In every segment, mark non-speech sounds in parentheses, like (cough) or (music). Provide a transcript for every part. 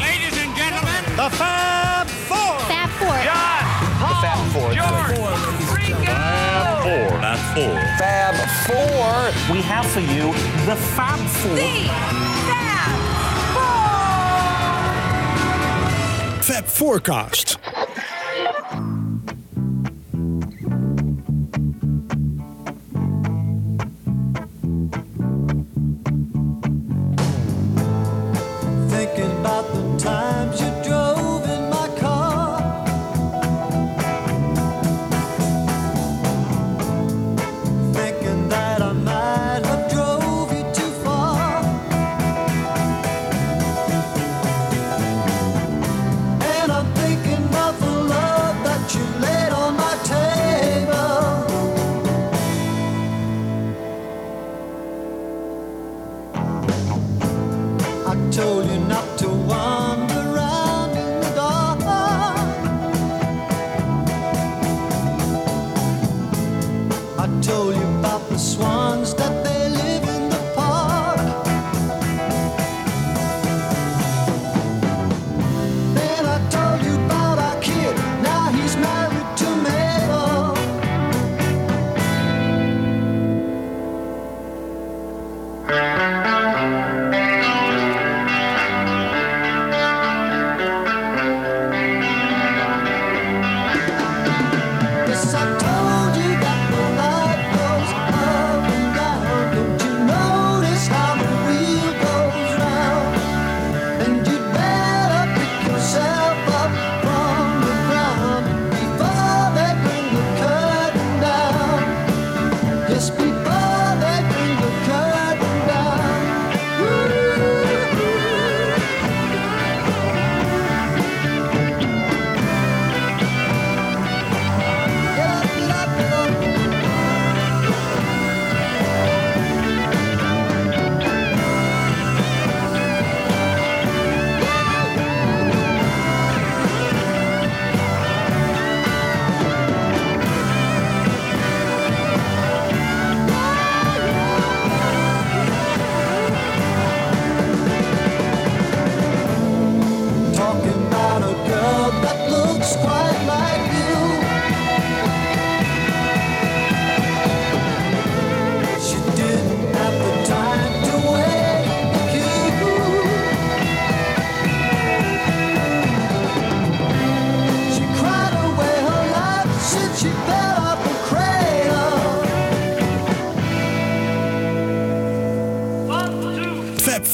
Ladies and gentlemen, The Fab Four. Fab Four. John, Paul, Fab Four. George, Ringo. Four. Not four. Fab Four. We have for you the Fab Four. Fab Forecast.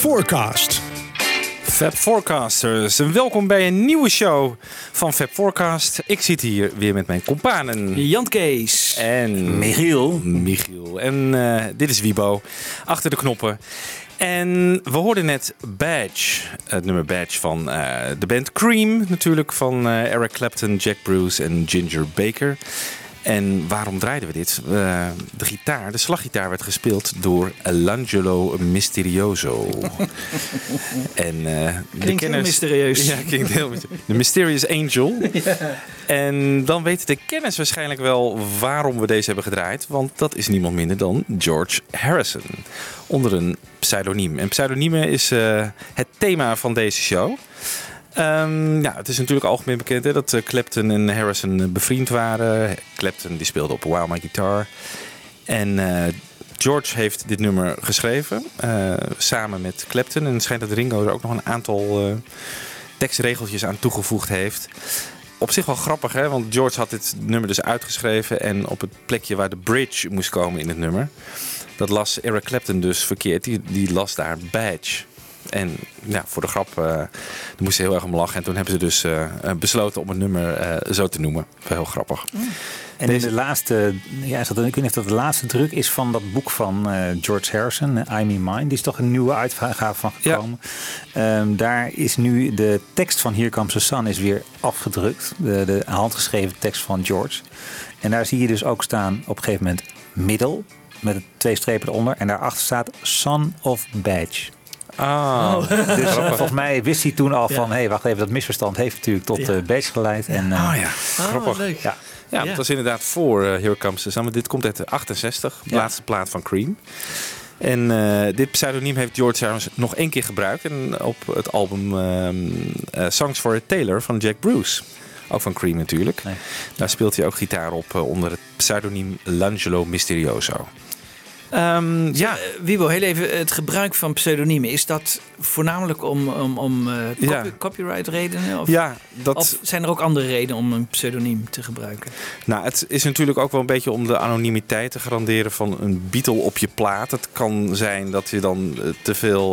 Forecast. Fab Forecasters, welkom bij een nieuwe show van Fab Forecast. Ik zit hier weer met mijn companen. Jan Kees. En Michiel. Michiel. En eh, dit is Wibo, achter de knoppen. En we hoorden net Badge, het nummer Badge van eh, de band Cream natuurlijk. Van eh, Eric Clapton, Jack Bruce en Ginger Baker. En waarom draaiden we dit? Eh, de gitaar, de slaggitaar werd gespeeld door L'Angelo Misterioso. (laughs) en de Klinkt heel mysterieus. Ja, klinkt heel mysterieus. De Mysterious Angel. (laughs) En dan weten de kennis waarschijnlijk wel waarom we deze hebben gedraaid. Want dat is niemand minder dan George Harrison. Onder een pseudoniem. En pseudoniemen is eh, het thema van deze show. Ja, het is natuurlijk algemeen bekend hè, dat eh, Clapton en Harrison eh, bevriend waren. Clapton die speelde op Wow My Guitar. En eh, George heeft dit nummer geschreven samen met Clapton. En het schijnt dat Ringo er ook nog een aantal tekstregeltjes aan toegevoegd heeft. Op zich wel grappig, hè? want George had dit nummer dus uitgeschreven. En op het plekje waar de bridge moest komen in het nummer, dat las Eric Clapton dus verkeerd. Die, die las daar badge. En ja, voor de grap, eh daar moest ze heel erg om lachen. En toen hebben ze dus eh, eh, besloten om het nummer eh, zo te noemen. Wel heel grappig. En in de laatste, ja, is dat, ik weet niet of dat de laatste druk is van dat boek van eh, George Harrison, eh, I'm in Mind. Die is toch een nieuwe uitgave van Ja. gekomen. Ehm, daar is nu de tekst van Here Comes the Sun is weer afgedrukt. De, de handgeschreven tekst van George. En daar zie je dus ook staan op een gegeven moment middel. Met twee strepen eronder. En daarachter staat Son of Badge. Ah, Dus (laughs) eh, volgens mij wist hij toen al van... hé, hey, wacht even, dat misverstand heeft natuurlijk tot Ja. eh geleid. En, eh, oh ja, grappig. Ah, leuk. ja. Ja, Ja. dat was inderdaad voor eh, Here Comes the Sun. Maar dit komt uit de 68, de Ja. laatste plaat van Cream. En eh, dit pseudoniem heeft George trouwens nog één keer gebruikt. En op het album ehm, eh, Songs for a Tailor van Jack Bruce. Ook van Cream natuurlijk. Nee. Daar speelt hij ook gitaar op onder het pseudoniem L'Angelo Misterioso. Ehm, ja, Eh, Wiebo, heel even het gebruik van pseudoniemen. Is dat voornamelijk om, om, om eh, copy- Ja. copyright redenen? Of, ja, dat... of zijn er ook andere redenen om een pseudoniem te gebruiken? Nou, het is natuurlijk ook wel een beetje om de anonimiteit te garanderen van een Beatle op je plaat. Het kan zijn dat je dan eh, te veel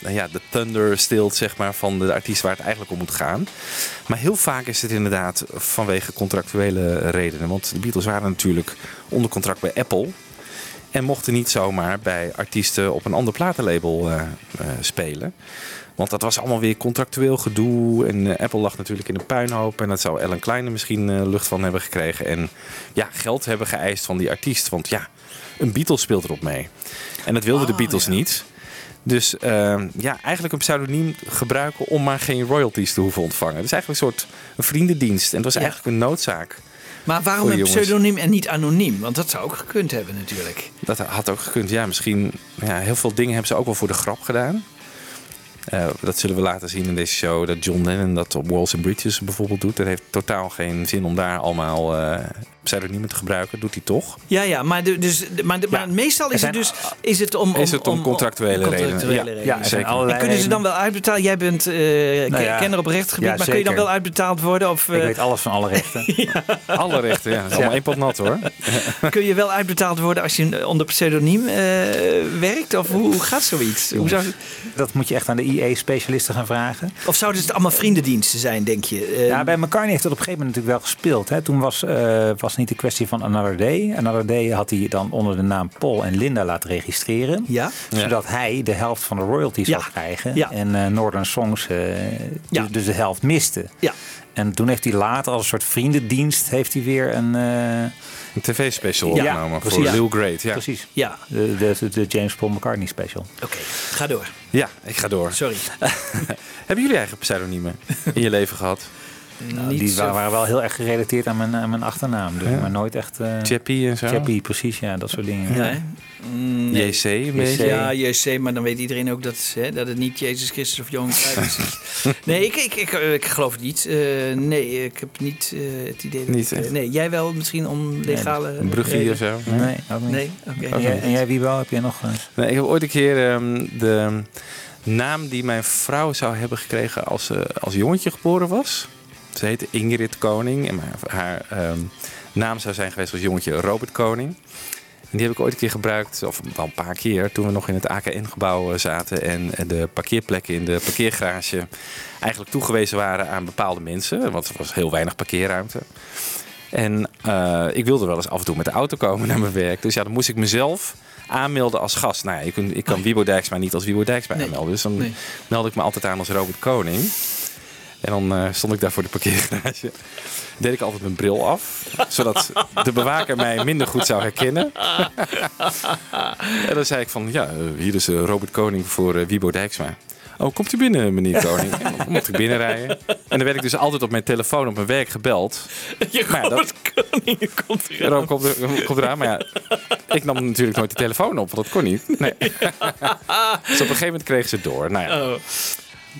nou ja, de thunder stilt zeg maar, van de artiest waar het eigenlijk om moet gaan. Maar heel vaak is het inderdaad vanwege contractuele redenen. Want de Beatles waren natuurlijk onder contract bij Apple. En mochten niet zomaar bij artiesten op een ander platenlabel eh, eh, spelen. Want dat was allemaal weer contractueel gedoe. En eh, Apple lag natuurlijk in een puinhoop. En dat zou Ellen Klein er misschien lucht van hebben gekregen. En ja, geld hebben geëist van die artiest. Want ja, een Beatles speelt erop mee. En dat wilden de Ah, Beatles ja. niet. Dus eh, ja, eigenlijk een pseudoniem gebruiken om maar geen royalties te hoeven ontvangen. Het is eigenlijk een soort vriendendienst. En het was Ja. eigenlijk een noodzaak. Maar waarom een jongens. pseudoniem en niet anoniem? Want dat zou ook gekund hebben natuurlijk. Dat had ook gekund. Ja, misschien. Ja, heel veel dingen hebben ze ook wel voor de grap gedaan. Eh, dat zullen we laten zien in deze show. Dat John Lennon dat op Walls and Bridges bijvoorbeeld doet. Dat heeft totaal geen zin om daar allemaal eh pseudoniemen te gebruiken. Doet hij toch? Ja, ja, maar, de, dus, maar, de, maar meestal is er het zijn- dus is het om, om, Is het om contractuele redenen? Ja. redenen. Ja, er zijn Zeker. En kunnen ze dan wel uitbetalen? Jij bent eh Nou ja. kenner op rechtsgebied, maar kun je dan wel uitbetaald worden? Of Ik eh, weet alles van alle rechten. (laughs) Alle rechten, ja. Dat is allemaal één pot nat hoor. (laughs) kun je wel uitbetaald worden als je onder pseudoniem eh, werkt? Of hoe, hoe gaat zoiets? Hoe zou, Dat moet je echt aan de IE-specialisten gaan vragen. of zouden het allemaal vriendendiensten zijn, denk je? Ja, bij McCartney heeft dat op een gegeven moment natuurlijk wel gespeeld. Hè. Toen was, eh, was niet de kwestie van Another Day. Another Day had hij dan onder de naam Paul en Linda laten registreren. Ja? Zodat hij de helft van de royalties Ja. zou krijgen. Ja. En eh, Northern Songs Ja. dus, dus de helft miste. Ja. En toen heeft hij later als een soort vriendendienst heeft hij weer een... eh, Een tv-special Ja, opgenomen voor precies. Lil Great. Ja. Precies. Ja, De, de, de James Paul McCartney special. oké. Ga door. ja, ik ga door. Sorry. (laughs) Hebben jullie eigen pseudoniemen in je leven gehad? Niet die zo- waren, wel heel erg gerelateerd aan mijn, aan mijn achternaam. Dus, Ja. Maar nooit echt... eh Chappie en zo? Chappie, precies. Ja, dat soort dingen. Nee. Nee. JC een beetje? Ja, JC, maar dan weet iedereen ook dat, hè, dat het niet Jezus Christus of Johan Cruijff is. (laughs) nee, ik, ik, ik, ik geloof het niet. Eh, nee, ik heb niet eh, het idee dat... Niet nee, jij wel misschien om legale... Een brugje of zo? Nee, ook niet. Nee, oké. En jij, en jij Wiebo, heb jij nog... eh, Nee, ik heb ooit een keer ehm, de naam die mijn vrouw zou hebben gekregen als ze als jongetje geboren was. Ze heette Ingrid Koning en haar ehm, naam zou zijn geweest als jongetje Robert Koning. En die heb ik ooit een keer gebruikt, of wel een paar keer, toen we nog in het AKN-gebouw zaten en de parkeerplekken in de parkeergarage eigenlijk toegewezen waren aan bepaalde mensen, want er was heel weinig parkeerruimte. En eh, ik wilde wel eens af en toe met de auto komen naar mijn werk. Dus ja, dan moest ik mezelf aanmelden als gast. Nou ja, ik, kan- ik kan Wiebo Dijksma niet als Wiebo Dijksma Nee. aanmelden. Dus dan Nee. meldde ik me altijd aan als Robert Koning. En dan eh, stond ik daar voor de parkeergarage. Deed ik altijd mijn bril af. Zodat de bewaker mij minder goed zou herkennen. en dan zei ik van, ja, eh, hier is eh, Robert Koning voor Wiebo Dijksma. Oh, komt u binnen, meneer Koning? En dan mocht ik binnenrijden. En dan werd ik dus altijd op mijn telefoon op mijn werk gebeld. Je Maar ja, dat- Robert Koning komt er Rob komt, er- komt eraan, maar ja, ik nam natuurlijk nooit de telefoon op, want dat kon niet. Nee. (laughs) dus op een gegeven moment kregen ze het door. Nou ja, Oh,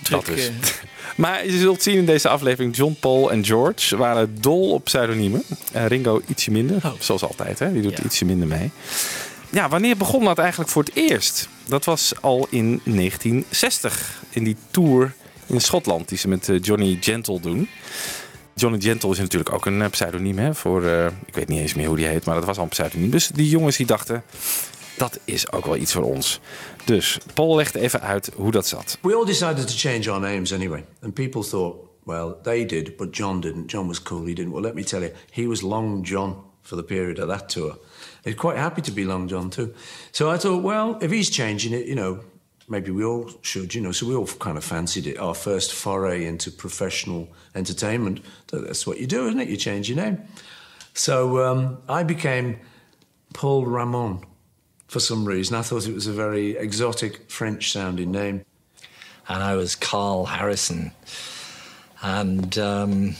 dat dus. eh. (laughs) Maar je zult zien in deze aflevering, John, Paul en George waren dol op pseudoniemen. Eh, Ringo ietsje minder, zoals altijd, hè? die doet Ja. ietsje minder mee. Ja, wanneer begon dat eigenlijk voor het eerst? Dat was al in 1960, in die tour in Schotland die ze met eh, Johnny Gentle doen. Johnny Gentle is natuurlijk ook een pseudoniem hè, voor, ik weet niet eens meer hoe die heet, maar dat was al een pseudoniem. Dus die jongens die dachten, dat is ook wel iets voor ons. Dus Paul legde even uit hoe dat zat. We all decided to change our names anyway. And people thought, well, they did, but John didn't. John was cool, he didn't. Well, let me tell you, he was Long John for the period of that tour. He's quite happy to be Long John too. So I thought, well, if he's changing it, you know, maybe we all should, you know. So we all kind of fancied it. Our first foray into professional entertainment. That's what you do, isn't it? You change your name. So um, I became Paul Ramon for some reason. I thought it was a very exotic French sounding name. and I was Carl Harrison. And um,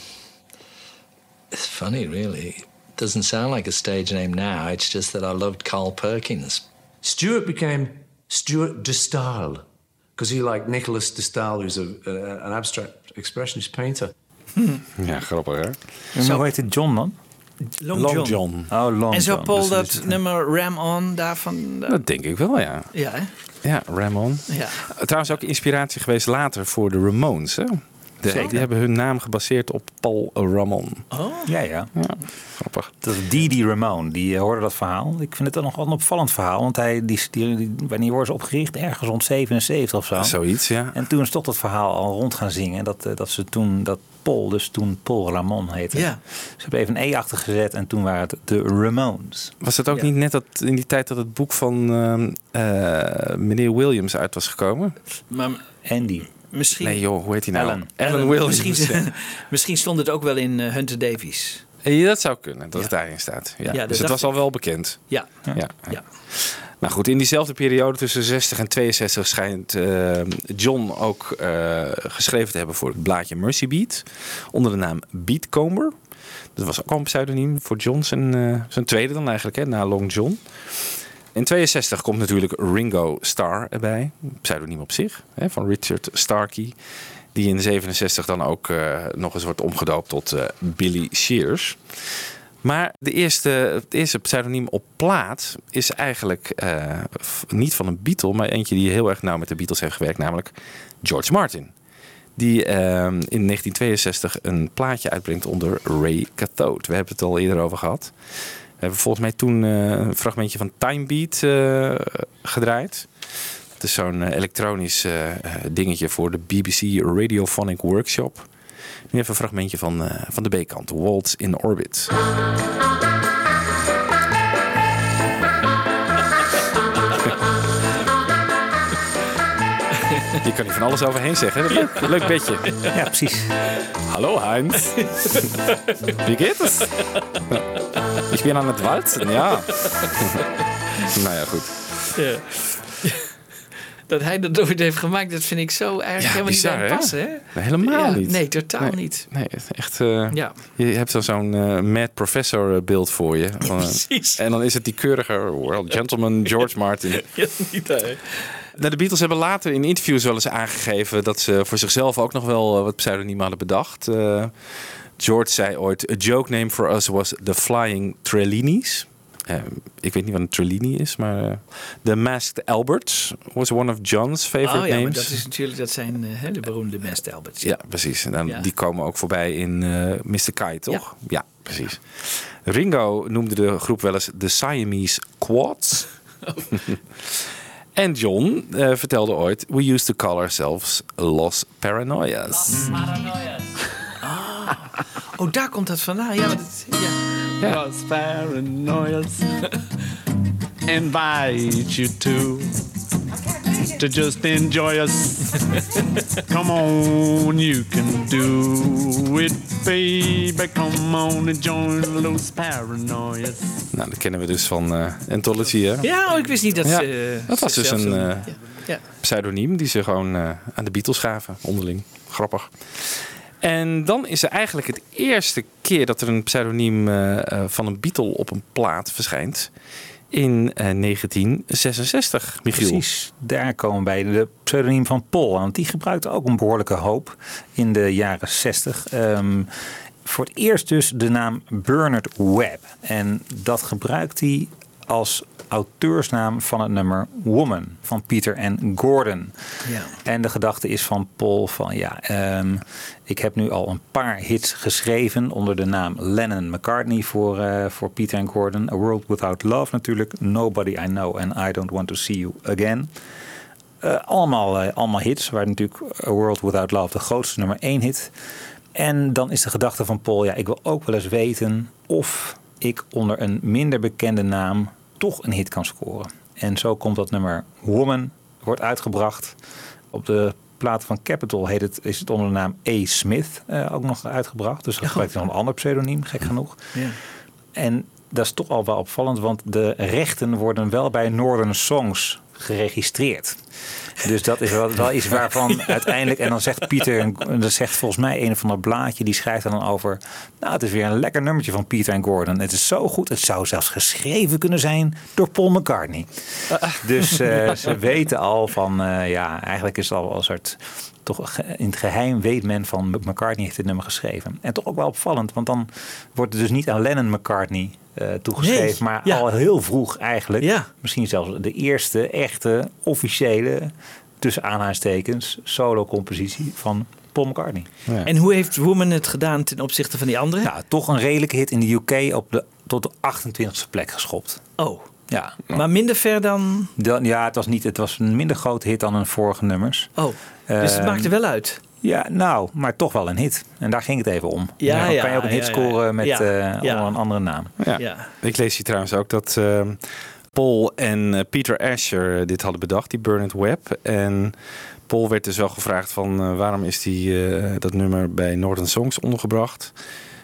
it's funny, really. It doesn't sound like a stage name now. It's just that I loved Carl Perkins. Stuart became Stuart de Stael, because he liked Nicholas de Stael, who's a, a- an abstract expressionist painter. (laughs) Ja, grappig hè? En hoe heet het John dan? Long, Long John. John. Oh, Long En zou John. Paul dat nummer Ram On daarvan... daar- Dat denk ik wel, ja. ja, hè? Ja, Ramon. Ja. Trouwens ook inspiratie geweest later voor de Ramones. Hè? De- Zeker. die hebben hun naam gebaseerd op Paul Ramon. Oh, Ja, ja. Ja, grappig. Dat is Didi Ramone, die eh, hoorde dat verhaal. Ik vind het dan nog wel een opvallend verhaal. Want hij, die, die, die- wanneer ze opgericht? Ergens rond 77 of zo. Zoiets, ja. En toen is toch dat verhaal al rond gaan zingen. Dat, eh, dat ze toen, dat Paul, dus toen Paul Ramon heette. Ja. Ze hebben even een E achter gezet en toen waren het de Ramones. Was het ook Ja. niet net dat in die tijd dat het boek van ehm, eh, meneer Williams uit was gekomen? maar Andy. misschien... Nee joh, hoe heet hij nou? Alan. Alan Williams. Misschien, (laughs) (laughs) misschien stond het ook wel in eh, Hunter Davies. Ja, dat zou kunnen, dat het daarin staat. Ja. Dus het was al wel bekend. Ja. Ja. Nou goed, in diezelfde periode tussen 60 en 62 schijnt eh, John ook eh, geschreven te hebben voor het blaadje Mercy Beat. Onder de naam Beatcomber. Dat was ook al een pseudoniem voor John, zijn, eh, zijn tweede dan eigenlijk, hè, na Long John. In 62 komt natuurlijk Ringo Starr erbij. Pseudoniem op zich, hè, van Richard Starkey. Die in 67 dan ook nog eens wordt omgedoopt tot Billy Shears. Maar de eerste, het eerste pseudoniem op plaat is eigenlijk eh, niet van een Beatle, maar eentje die heel erg nauw met de Beatles heeft gewerkt, namelijk George Martin. Die eh, in 1962 een plaatje uitbrengt onder Ray Cathode. We hebben het al eerder over gehad. We hebben volgens mij toen eh, een fragmentje van Time Beat gedraaid. Het is zo'n elektronisch dingetje voor de BBC Radiophonic Workshop. Nu even een fragmentje van, eh, van de B-kant. Waltz in Orbit. (laughs) Je kan hier van alles overheen zeggen. Leuk, leuk bedje. Ja, precies. Hallo Heinz. (laughs) Wie geht es? Ik ben aan het walzen, ja. (laughs) nou ja, goed. Ja. Dat hij dat ooit heeft gemaakt, dat vind ik zo eigenlijk Ja, helemaal bizar, niet aan passen. Hè? Nee, helemaal Ja, niet. Nee, totaal Nee. niet. Nee, echt. eh, Ja. Je hebt zo- zo'n eh, mad professor eh, beeld voor je. Van, Precies. En dan is het die keurige, well, gentleman (laughs) George Martin. Ja, niet hè? Nou, de Beatles hebben later in interviews wel eens aangegeven dat ze voor zichzelf ook nog wel wat pseudoniemen hadden bedacht. George zei ooit: A joke name for us was the Flying Trellinis. Eh, ik weet niet wat een Trellini is, maar eh, The Masked Albert was one of John's favorite Oh ja, maar names. dat is natuurlijk, dat zijn eh, hè, de beroemde Mest Alberts. Ja, precies. En dan, Ja. Die komen ook voorbij in eh Mr. Kai, toch? Ja. precies. Ringo noemde de groep wel eens de Siamese Quads. (laughs) en John eh, vertelde ooit... We used to call ourselves Los Paranoias. Oh, daar komt dat vandaan. Ja, maar dat, ja. Paranoias (laughs) invite you to to just enjoy us. (laughs) Come on, you can do it, baby. Come on and join Los paranoias. Nou, dat kennen we dus van eh Anthology, hè? ja oh, ik wist niet dat Ja, ze... dat was dus een, eh, ja. Ja. pseudoniem die ze gewoon eh, aan de Beatles gaven, onderling. Grappig. En dan is er eigenlijk het eerste keer dat er een pseudoniem eh, eh, van een Beatle op een plaat verschijnt. In eh, 1966, Michiel. Precies, daar komen we bij de pseudoniem van Paul. Want die gebruikte ook een behoorlijke hoop in de jaren 60. Ehm, voor het eerst dus de naam Bernard Webb. En dat gebruikt hij als auteursnaam van het nummer Woman van Peter en Gordon. Ja. En de gedachte is van Paul van ja, ehm, ik heb nu al een paar hits geschreven onder de naam Lennon McCartney voor, eh, voor Peter en Gordon. A World Without Love natuurlijk, Nobody I Know and I Don't Want to See You Again. Eh, allemaal, eh, allemaal hits, waar natuurlijk A World Without Love de grootste nummer één hit. En dan is de gedachte van Paul, ja, ik wil ook wel eens weten of ik onder een minder bekende naam toch een hit kan scoren. En zo komt dat nummer Woman, wordt uitgebracht. Op de plaat van Capitol heet het, is het onder de naam A. Smith eh, ook nog uitgebracht. Dus dat gebruikt hij nog een ander pseudoniem, gek genoeg. Ja. En dat is toch al wel opvallend, want de rechten worden wel bij Northern Songs geregistreerd. Dus dat is wel, wel iets waarvan (laughs) uiteindelijk... En dan zegt Pieter, en dat zegt volgens mij een van dat blaadje... die schrijft er dan over... Nou, het is weer een lekker nummertje van Pieter en Gordon. Het is zo goed, het zou zelfs geschreven kunnen zijn door Paul McCartney. (laughs) Dus eh, ze weten al van... eh, ja, eigenlijk is het al een soort... Toch in het geheim weet men van McCartney heeft dit nummer geschreven. En toch ook wel opvallend, want dan wordt het dus niet aan Lennon McCartney eh, toegeschreven, Nee, maar ja. al heel vroeg eigenlijk. Ja. Misschien zelfs de eerste echte officiële, tussen aanhalingstekens, solo-compositie van Paul McCartney. En hoe heeft Woman het gedaan ten opzichte van die anderen? Nou, toch een redelijke hit in de UK op de, tot de 28e plek geschopt. Oh, Ja. maar minder ver dan... Dan, ja, het was, niet, het was een minder grote hit dan hun vorige nummers. Oh, dus het Ehm, maakt er wel uit. Ja, nou, maar toch wel een hit. En daar ging het even om. Ja, Dan ja, kan je ook een hit ja, ja. scoren met Ja, eh, ja. onder een andere naam. Ja. Ja. Ik lees hier trouwens ook dat eh, Paul en eh, Peter Asher eh, dit hadden bedacht, die Burn It Web. En Paul werd dus wel gevraagd van eh, waarom is die, eh, dat nummer bij Northern Songs ondergebracht.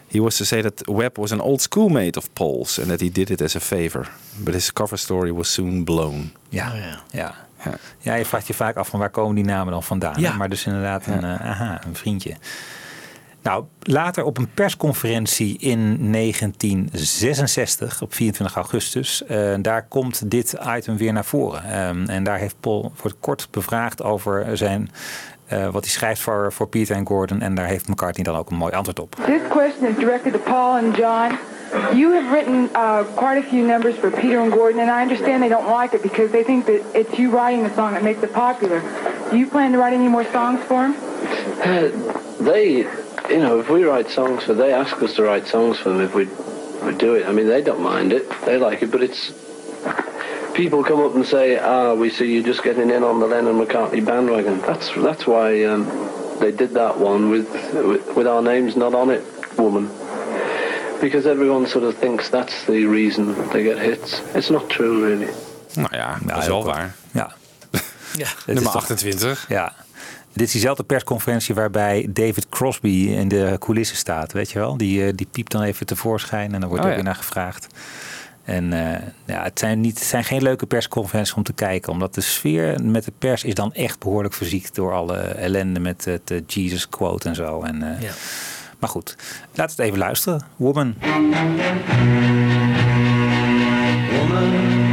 He was to say that Webb was an old schoolmate of Paul's and that he did it as a favor. But his cover story was soon blown. Ja, Oh, ja. ja. Ja. Ja, je vraagt je vaak af van waar komen die namen dan vandaan. Ja. Maar dus inderdaad een, eh, aha, een vriendje. Nou, later op een persconferentie in 1966, op 24 augustus, eh, daar komt dit item weer naar voren. Ehm, en daar heeft Paul wordt kort bevraagd over zijn, eh, wat hij schrijft voor, voor Peter en Gordon. En daar heeft McCartney dan ook een mooi antwoord op. This question is directed to Paul and John. You have written uh, quite a few numbers for Peter and Gordon, and I understand they don't like it because they think that it's you writing the song that makes it popular. Do you plan to write any more songs for them? Uh, they, you know, if we write songs for, they ask us to write songs for them if we we do it. I mean, they don't mind it; they like it. But it's people come up and say, "Ah, we see you just getting in on the Lennon McCartney bandwagon." That's that's why um, they did that one with, with with our names not on it, woman. Because everyone sort of thinks that's the reason they get hits. It's not true, really. Nou ja, dat is wel waar. Ja. Ja. Het is Nummer toch- 28. Ja. Dit is diezelfde persconferentie waarbij David Crosby in de coulissen staat, weet je wel? Die, eh, die piept dan even tevoorschijn en dan wordt Oh, er ja. weer naar gevraagd. En eh, ja, het, zijn niet, het zijn geen leuke persconferenties om te kijken, omdat de sfeer met de pers is dan echt behoorlijk verziekt door alle ellende met het eh, Jesus quote en zo. En, eh, Ja. Maar goed, we het even luisteren. Woman. Woman,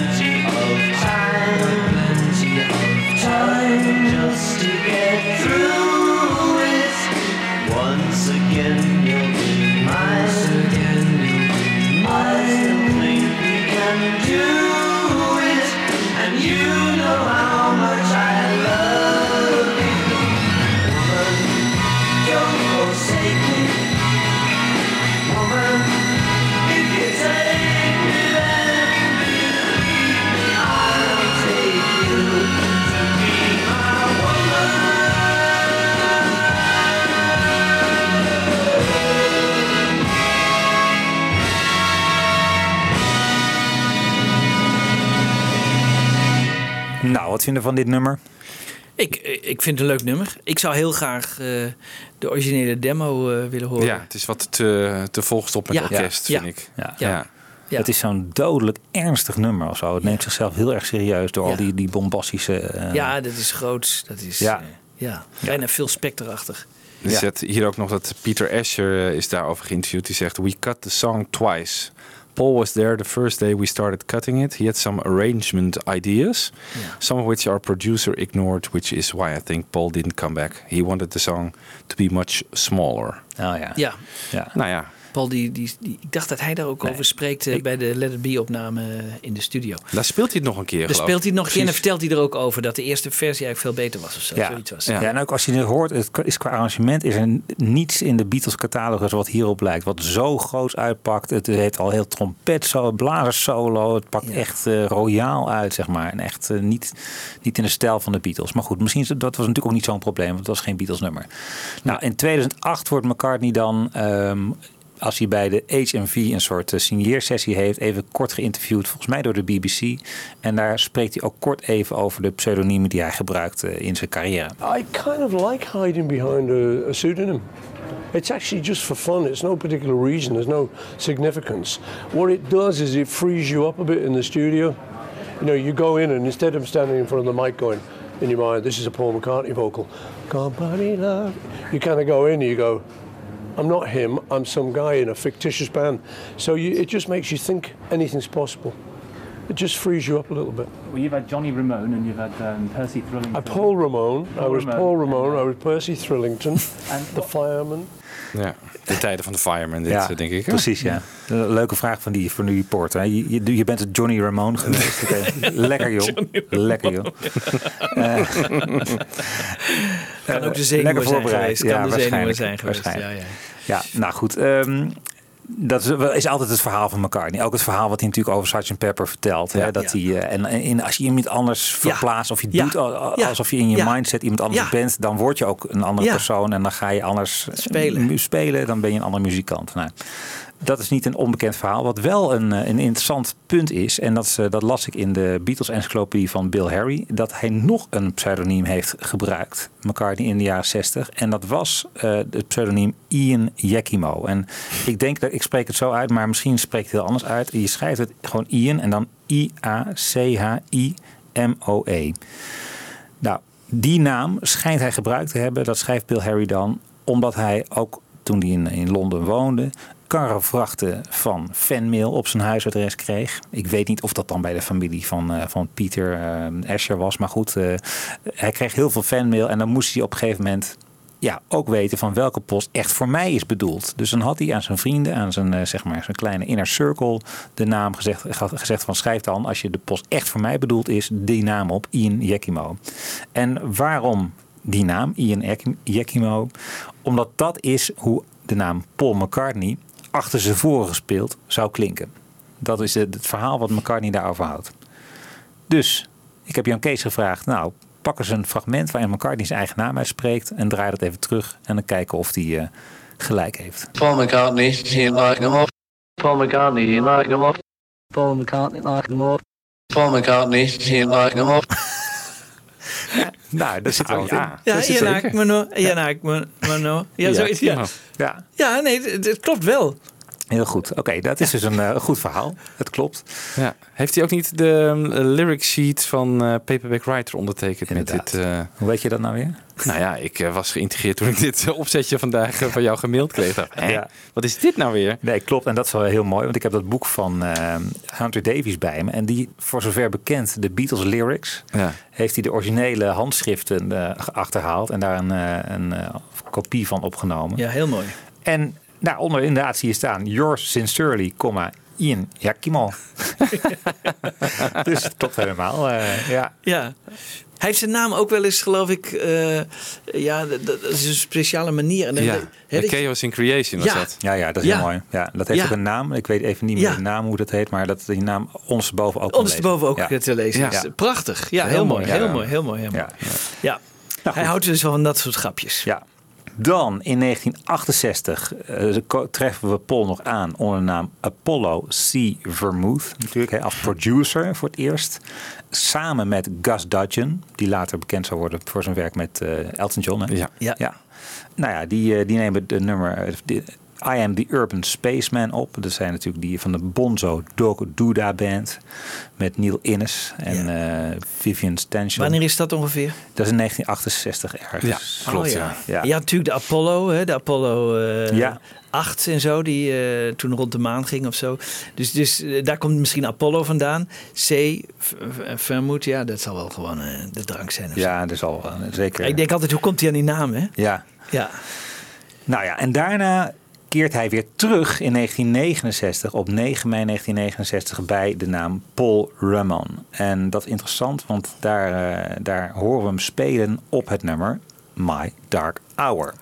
and van dit nummer? Ik, ik vind het een leuk nummer. Ik zou heel graag eh, de originele demo eh, willen horen. Ja, het is wat te, te volgestopt met Ja. orkest, Ja. vind ik. Ja. Ja. Ja. Het is zo'n dodelijk ernstig nummer of zo. Het neemt zichzelf heel erg serieus door al die, die bombastische... eh, Ja, dat is groots. Dat is Ja. ja. ja. bijna veel specterachtig. Er Ja. zit hier ook nog dat Peter Asher is daarover geïnterviewd. Die zegt, we cut the song twice. Paul was there the first day we started cutting it. He had some arrangement ideas, some of which our producer ignored, which is why I think Paul didn't come back. He wanted the song to be much smaller. Oh ja. Ja, ja. Nou ja, Paul, die, die, die, ik dacht dat hij daar ook over spreekt bij de Let It Be opname in de studio. daar speelt hij het nog een keer, Daar speelt hij het nog een keer en dan vertelt hij er ook over dat de eerste versie eigenlijk veel beter was of zo. Ja. Zoiets was. Ja. en ook als je het hoort, het is qua arrangement is er niets in de Beatles catalogus wat hierop lijkt. Wat zo groot uitpakt. Het heeft al heel trompet zo, blazers solo. Het pakt echt eh, royaal uit, zeg maar. En echt eh, niet, niet in de stijl van de Beatles. Maar goed, misschien is dat was natuurlijk ook niet zo'n probleem, want het was geen Beatles nummer. Nou, in 2008 wordt McCartney dan... ehm, als hij bij de HMV een soort uh, signeersessie heeft, even kort geïnterviewd, volgens mij door de BBC. En daar spreekt hij ook kort even over de pseudoniemen die hij gebruikt uh, in zijn carrière. I kind of like hiding behind a, a pseudonym. It's actually just for fun. It's no particular reason. There's no significance. What it does is it frees you up a bit in the studio. You know, you go in and instead of standing in front of the mic going in your mind, this is a Paul McCartney vocal. Company love. You kind of go in and you go, I'm not him. I'm some guy in a fictitious band. So you, it just makes you think anything's possible. It just frees you up a little bit. Well, you've had Johnny Ramone and you've had um, Percy Thrillington. I Paul Ramone. I Paul was Ramone. Paul Ramone. I was Percy Thrillington, (laughs) (laughs) the fireman. Ja, de tijden van de fireman, dit, Ja, eh, denk ik. hè? Precies, ja. Een leuke vraag van die, van die reporter. hè. Je, je, je bent het Johnny Ramone geweest. (laughs) Lekker joh. Lekker joh. Eh, Kan ook de eh, zenuwen lekker zijn geweest. Kan Ja, de zenuwen zijn geweest. Ja, ja. Ja, nou goed. ehm, dat is, altijd het verhaal van McCartney. Ook het verhaal wat hij natuurlijk over Sgt. Pepper vertelt. Hè, dat hij, eh, en, en als je iemand anders verplaatst of je doet alsof je in je mindset iemand anders bent, dan word je ook een andere persoon en dan ga je anders spelen. Dan ben je een andere muzikant. Nou, dat is niet een onbekend verhaal. Wat wel een, eh, een interessant punt is, en dat, eh, dat las ik in de Beatles-encyclopedie van Bill Harry, dat hij nog een pseudoniem heeft gebruikt, McCartney in de jaren 60. En dat was eh het pseudoniem Ian Yakimo. En ik denk dat ik spreek het zo uit, maar misschien spreekt het heel anders uit. Je schrijft het gewoon Ian en dan I-A-C-H-I-M-O-E. Nou, die naam schijnt hij gebruikt te hebben, dat schrijft Bill Harry dan, omdat hij ook toen hij in, in Londen woonde, karrevrachten van fanmail op zijn huisadres kreeg. Ik weet niet of dat dan bij de familie van, eh, van Pieter eh, Asher was, maar goed, eh, hij kreeg heel veel fanmail en dan moest hij op een gegeven moment ja, ook weten van welke post echt voor mij is bedoeld. Dus dan had hij aan zijn vrienden, aan zijn, zeg maar, zijn kleine inner circle, de naam gezegd, ge- gezegd van schrijf dan, als je de post echt voor mij bedoeld is, die naam op, Ian Yakimo. En waarom die naam, Ian Yakimo? Omdat dat is hoe de naam Paul McCartney achter zijn voren gespeeld zou klinken. Dat is het, het verhaal wat McCartney daarover houdt. Dus, ik heb Jan Kees gevraagd, nou, pak eens een fragment waarin McCartney zijn eigen naam uitspreekt en draai dat even terug en dan kijken of hij eh, gelijk heeft. Paul McCartney, he like him off. Paul McCartney, he like him off. Paul McCartney, like him off. Paul McCartney, he like him off. Nou, dat zit wel wat ja. in. Ja, zeker. Haakmano. Ian Haakmano. Ja, zoiets. Ja. Ja, ja, nee, het, het klopt wel. Heel goed. Oké, dat is dus een eh, goed verhaal. Het klopt. Ja. Heeft hij ook niet de um, lyric sheet van eh, Paperback Writer ondertekend met Inderdaad. dit? eh, Hoe weet je dat nou weer? nou ja, ik was geïntegreerd toen ik dit opzetje vandaag van jou gemaild kreeg. (laughs) Ja. Wat is dit nou weer? Nee, klopt. En dat is wel heel mooi, want ik heb dat boek van eh, Hunter Davies bij me. En die, voor zover bekend, de Beatles lyrics, Ja. heeft hij de originele handschriften eh, achterhaald en daar een, eh, een kopie van opgenomen. Ja, heel mooi. En daaronder inderdaad zie je staan, yours sincerely, comma, Ian Yakimo. (laughs) (laughs) dus het klopt helemaal. eh, ja. Ja. Hij heeft zijn naam ook wel eens, geloof ik, eh, ja, dat, dat is een speciale manier. En Ja, dat- Chaos in Creation was Ja. dat. Ja, ja, dat is Ja. heel mooi. Ja, dat heeft Ja. ook een naam. Ik weet even niet meer Ja. de naam hoe dat heet, maar dat die naam ondersteboven ook kan Ondersteboven ook te lezen. Is. Prachtig. Ja, Heel heel, mooi, mooi, ja. heel mooi. Heel mooi. Heel mooi. Ja. Ja. Nou, Hij houdt dus wel van dat soort grapjes. Ja. Dan in 1968 eh, treffen we Paul nog aan onder de naam Apollo C. Vermouth. Natuurlijk hè, als producer voor het eerst. Samen met Gus Dudgeon, die later bekend zou worden voor zijn werk met eh, Elton John. Hè? Ja. Ja. Nou ja, die, eh, die nemen de nummer de- I Am the Urban Spaceman op. Dat zijn natuurlijk die van de Bonzo Dog Duda Band. Met Neil Innes en eh, Vivian Stanchel. Wanneer is dat ongeveer? Dat is in 1968 ergens. Oh, ja. Ja. Natuurlijk de Apollo, hè, de Apollo eh Ja. 8 en zo, die eh, toen rond de maan ging of zo. Dus, dus eh, daar komt misschien Apollo vandaan. C, vermoed, ja, dat zal wel gewoon eh, de drank zijn. Ja, dat is al eh, zeker. Ik denk altijd, hoe komt hij aan die naam, hè? Ja. Ja. Nou ja, en daarna keert hij weer terug in 1969, op 9 mei 1969, bij de naam Paul Ramon. En dat is interessant, want daar, eh, daar horen we hem spelen op het nummer My Dark Hour.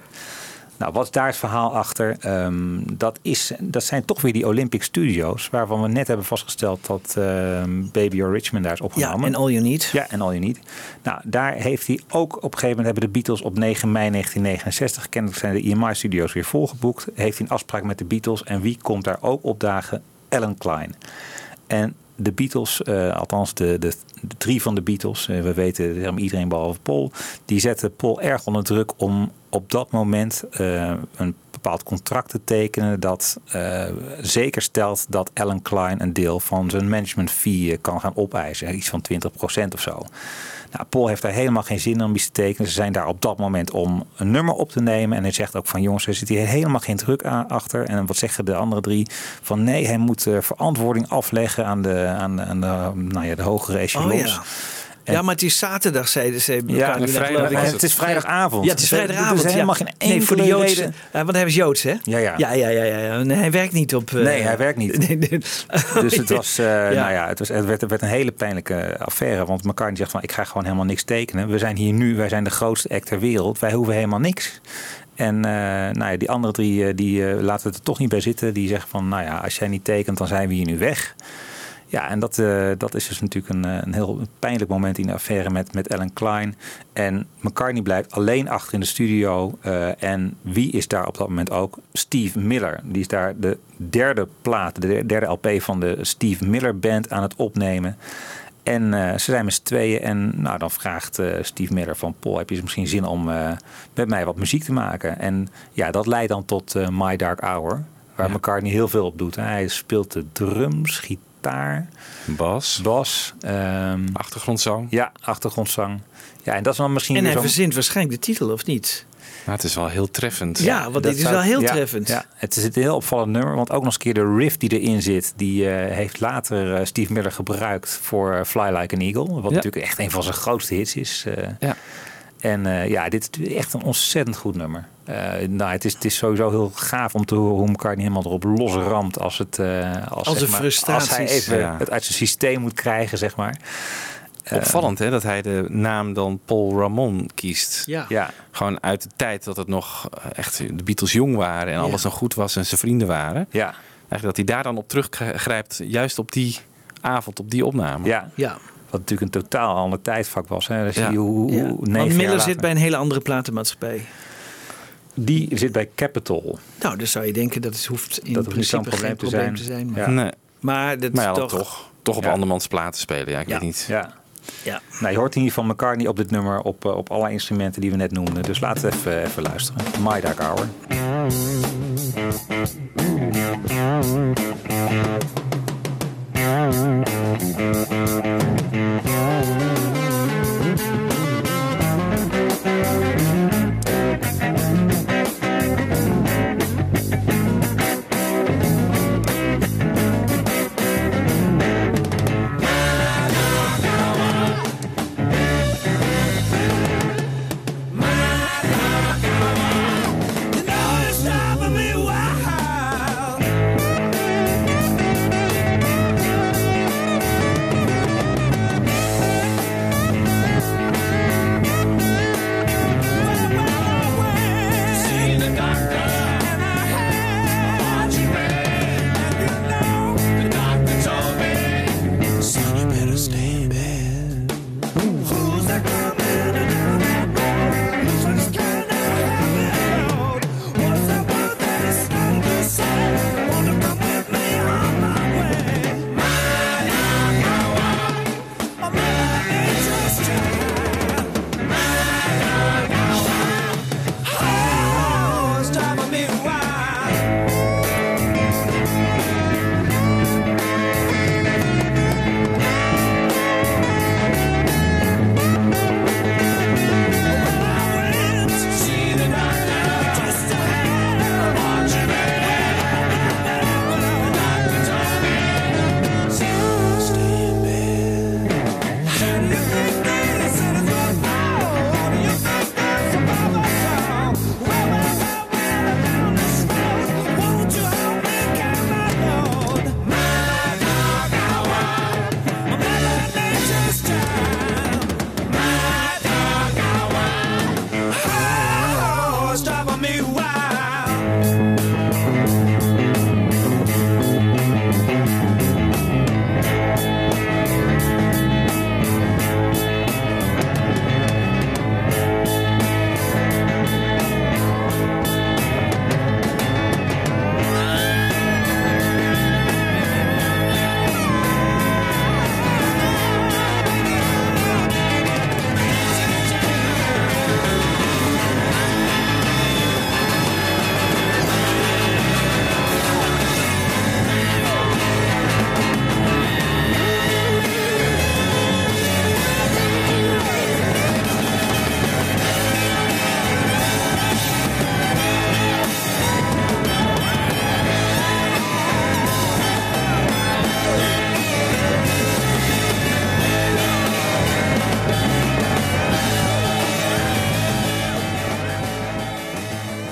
Nou, wat is daar het verhaal achter? Ehm, dat, is, dat zijn toch weer die Olympic Studios, waarvan we net hebben vastgesteld dat ehm, Baby or Richmond daar is opgenomen. Ja, en All You Need. Ja, en All You Need. Nou, daar heeft hij ook op een gegeven moment hebben de Beatles op 9 mei 1969, kennelijk zijn de EMI-studio's weer volgeboekt, heeft hij een afspraak met de Beatles. En wie komt daar ook opdagen? Ellen Klein. En de Beatles, eh, althans de, de, de drie van de Beatles, eh, we weten iedereen behalve Paul, die zetten Paul erg onder druk om op dat moment eh, een bepaald contract te tekenen dat eh, zeker stelt dat Alan Klein een deel van zijn management fee eh, kan gaan opeisen. Iets van 20% of zo. Nou, Paul heeft daar helemaal geen zin in om iets te tekenen. Ze zijn daar op dat moment om een nummer op te nemen. En hij zegt ook van jongens, er zit hier helemaal geen druk aan, achter. En wat zeggen de andere drie? Van nee, hij moet eh, verantwoording afleggen aan de, aan, aan de, nou ja, de hogere echelons. Oh. Ja, maar het is zaterdag, zeiden ze. Ja, nu ik. het is vrijdagavond. Ja, het is vrijdagavond. Is helemaal ja. geen enkele Nee, voor de Joodse. reden. Ja, want hij was Joods, hè? Ja, ja. Ja, ja, ja. Nee, hij werkt niet op... eh, Nee, hij werkt niet. (laughs) Nee, nee. (laughs) Dus het was, eh, Ja. nou ja, het, was, het, werd, het werd een hele pijnlijke affaire. Want McCartney zegt van, ik ga gewoon helemaal niks tekenen. We zijn hier nu, wij zijn de grootste act ter wereld. Wij hoeven helemaal niks. En eh, nou ja, die andere drie, eh, die eh, laten het er toch niet bij zitten. Die zeggen van, nou ja, als jij niet tekent, dan zijn we hier nu weg. Ja, en dat, eh, dat is dus natuurlijk een, eh, een heel pijnlijk moment in de affaire met, met Alan Klein. En McCartney blijft alleen achter in de studio. eh, en wie is daar op dat moment ook? Steve Miller. Die is daar de derde plaat, de derde LP van de Steve Miller Band aan het opnemen. En ze zijn met z'n tweeën. En nou, dan vraagt Steve Miller van... Paul, heb je misschien zin om met mij wat muziek te maken? En ja, dat leidt dan tot My Dark Hour. Waar McCartney heel veel op doet. Hij speelt de drums, gitaar... Bas. Bas. ehm, achtergrondzang. Ja, achtergrondzang. Ja, en dat is dan misschien En hij verzint waarschijnlijk de titel, of niet? Maar het is wel heel treffend. Ja, want dit is zou- wel heel ja, treffend. Ja, het is een heel opvallend nummer. Want ook nog eens een keer de riff die erin zit... die eh, heeft later eh, Steve Miller gebruikt voor eh, Fly Like an Eagle. Wat Ja. natuurlijk echt een van zijn grootste hits is. eh. Ja. En eh, ja, dit is echt een ontzettend goed nummer. Eh, nou, het, is, het is sowieso heel gaaf om te horen hoe McCartney helemaal erop los ramt... als, het, eh, als, Als zeg maar. Als hij even Ja. het uit zijn systeem moet krijgen, zeg maar. Eh, Opvallend hè, dat hij de naam dan Paul Ramon kiest. Ja. Ja. Gewoon uit de tijd dat het nog echt de Beatles jong waren en alles nog goed was en zijn vrienden waren. Ja. Eigenlijk dat hij daar dan op teruggrijpt, juist op die avond, op die opname. Ja. Ja. Wat natuurlijk een totaal ander tijdvak was. Hè. Dan zie Ja. je hoe, hoe, Ja. negen Want Miller zit bij een hele andere platenmaatschappij. Die zit bij Capitol. Nou, dus zou je denken dat het hoeft in Dat hoeft principe geen probleem te probleem te zijn. zijn. maar, Ja. Nee. maar dat Maar ja, is dan toch... toch, toch op Ja. andermans platen spelen. Ja, ik Ja. weet niet. Ja. Ja. Nou, je hoort in ieder geval McCartney op dit nummer op, eh, op alle instrumenten die we net noemden. Dus laten we even, even luisteren. My Dark Hour.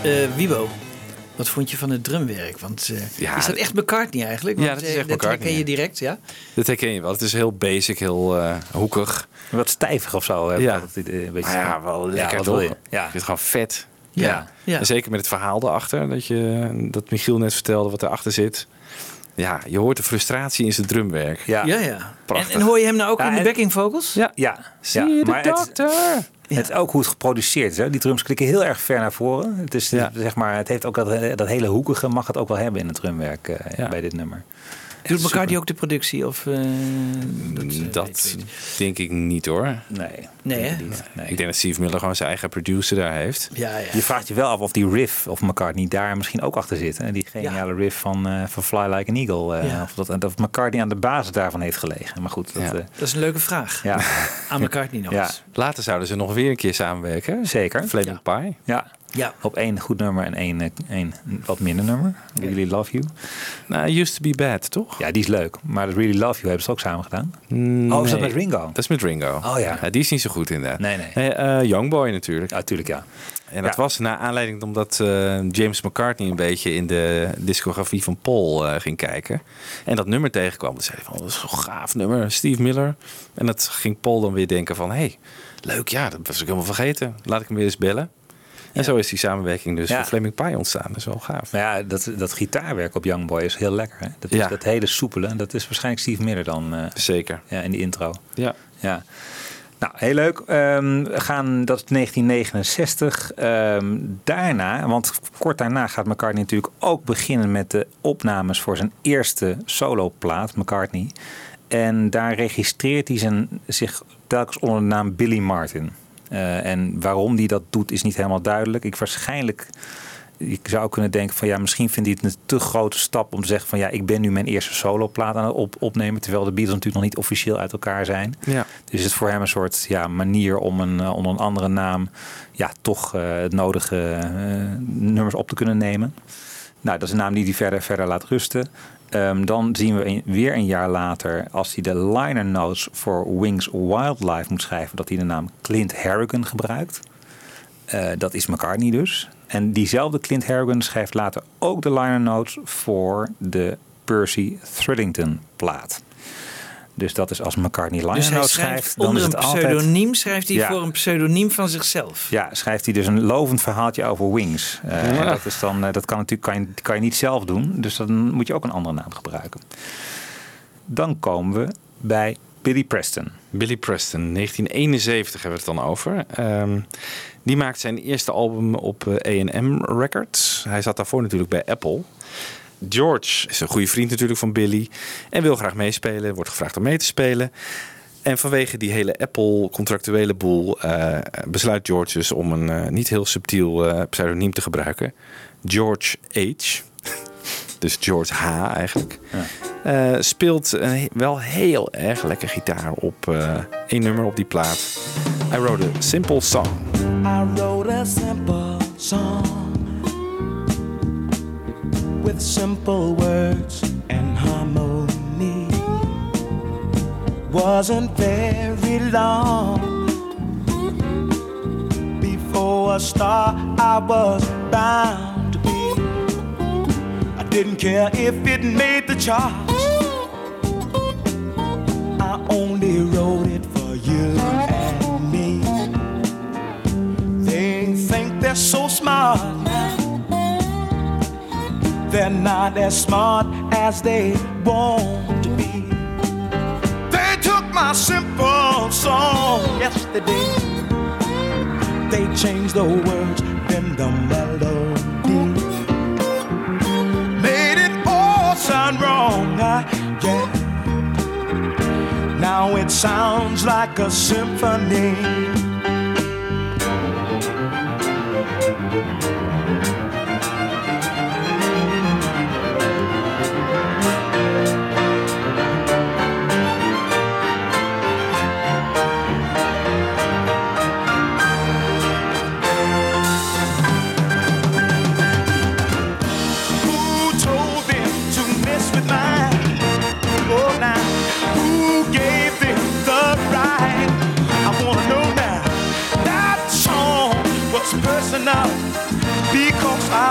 Eh, Wibo, wat vond je van het drumwerk? Want eh, Ja, is dat echt McCartney eigenlijk? Ja, Want, dat is eh, echt McCartney, herken je ja. direct, ja? Dat herken je wel. Het is heel basic, heel eh, hoekig. Wat stijvig of zo. hè? Ja. Dat het, een beetje Maar ja, wel lekker wat toch? wil je? Ik Ja. vind het gewoon vet. Ja, ja. En zeker met het verhaal erachter. Dat, je, dat Michiel net vertelde wat erachter zit. Ja, je hoort de frustratie in zijn drumwerk. Ja. Ja, ja. En, Prachtig. en hoor je hem nou ook Ja, in de backing vocals? Ja. Ja, Zie ja. je de maar het, dokter? het is ook hoe het geproduceerd is. Hè? Die drums klikken heel erg ver naar voren. Het, is, Ja. zeg maar, het heeft ook dat, dat hele hoekige, mag het ook wel hebben in het drumwerk eh, Ja. bij dit nummer. Doet McCartney ook de productie? Of, eh, dat, eh, weet ik. denk ik niet hoor. Nee. Nee, hè? Nee. Ik denk dat Steve Miller gewoon zijn eigen producer daar heeft. Ja, ja. Je vraagt je wel af of die riff of McCartney daar misschien ook achter zit. Hè? Die geniale riff van, eh, van Fly Like an Eagle. eh, Ja. Of dat, dat McCartney aan de basis daarvan heeft gelegen. Maar goed, dat, Ja. eh, Dat is een leuke vraag. ja. Aan McCartney nog Ja. eens. Later zouden ze nog weer een keer samenwerken. zeker. Flaming Pie. Ja. Ja. Op één goed nummer en één, eh, één wat minder nummer. Really Love You. Nou, Used to be Bad, toch? Ja, die is leuk. Maar Really Love You hebben ze ook samen gedaan. Oh, is dat Nee. met Ringo? Dat is met Ringo. Oh, ja. Die is niet zo goed inderdaad. Nee, nee. Eh, eh, Youngboy natuurlijk. Ja, tuurlijk ja. En dat Ja. was naar aanleiding omdat eh, James McCartney een beetje in de discografie van Paul ging kijken. En dat nummer tegenkwam. Dan zei hij van, dat is zo'n gaaf nummer, Steve Miller. En dat ging Paul dan weer denken van, hé, hey, leuk, ja, dat was ik helemaal vergeten. Laat ik hem weer eens bellen. En zo is die samenwerking dus Ja. voor Flaming Pie ontstaan. Dat is wel gaaf. Maar ja, dat, dat gitaarwerk op Young Boy is heel lekker. Hè? Dat, is, Ja. dat hele soepele. Dat is waarschijnlijk Steve Miller dan eh, Zeker. ja, in die intro. Ja. Ja. Nou, heel leuk. Ehm, we gaan, dat is 1969. Ehm, daarna, want kort daarna gaat McCartney natuurlijk ook beginnen met de opnames voor zijn eerste soloplaat, McCartney. En daar registreert hij zijn, zich telkens onder de naam Billy Martin. Eh, en waarom hij dat doet is niet helemaal duidelijk. Ik waarschijnlijk ik zou kunnen denken van ja, misschien vindt hij het een te grote stap om te zeggen van ja, ik ben nu mijn eerste soloplaat aan het op opnemen, terwijl de Beatles natuurlijk nog niet officieel uit elkaar zijn. Ja. Dus het is voor hem een soort ja, manier om een, eh, onder een andere naam ja, toch eh, het nodige nummers op te kunnen nemen. Nou, dat is een naam die hij verder, verder laat rusten. Ehm, dan zien we weer een jaar later, als hij de liner notes voor Wings Wildlife moet schrijven, dat hij de naam Clint Harrigan gebruikt. Eh, dat is McCartney dus. En diezelfde Clint Harrigan schrijft later ook de liner notes voor de Percy Thrillington plaat. Dus dat is als McCartney liner Dus schrijft schrijft, dan onder is een het altijd... pseudoniem schrijft hij Ja. voor een pseudoniem van zichzelf. Ja, schrijft hij dus een lovend verhaaltje over Wings. Eh, Ja. en dat, is dan, eh, dat kan natuurlijk kan je, kan je niet zelf doen, dus dan moet je ook een andere naam gebruiken. Dan komen we bij Billy Preston. Billy Preston, 1971 hebben we het dan over. Ehm, die maakt zijn eerste album op eh, A&M Records. Hij zat daarvoor natuurlijk bij Apple. George is een goede vriend natuurlijk van Billy. En wil graag meespelen. Wordt gevraagd om mee te spelen. En vanwege die hele Apple-contractuele boel eh, besluit George dus om een eh, niet heel subtiel eh, pseudoniem te gebruiken. George H. (laughs) Dus George H. eigenlijk. Eh, speelt wel heel erg lekker gitaar op eh één nummer op die plaat. I wrote a simple song. I wrote a simple song with simple words and harmony. Wasn't very long before a star I was bound to be. I didn't care if it made the charts. I only wrote it for you and me. They think they're so smart. They're not as smart as they want to be. They took my simple song yesterday. They changed the words in the melody. Made it all sound wrong. ah, yeah. Now it sounds like a symphony.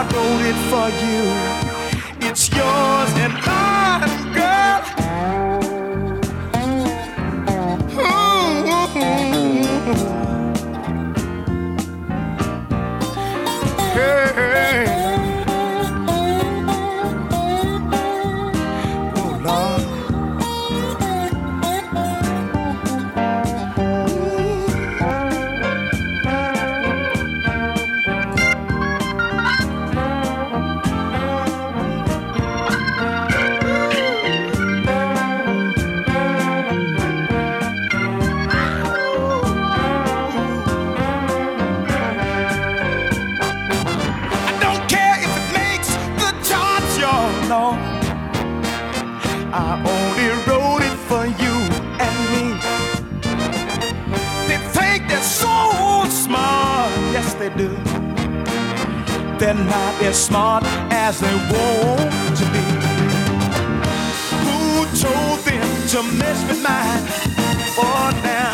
I wrote it for you. It's yours and smart as they want to be. Who told them to mess with mine? Oh, now,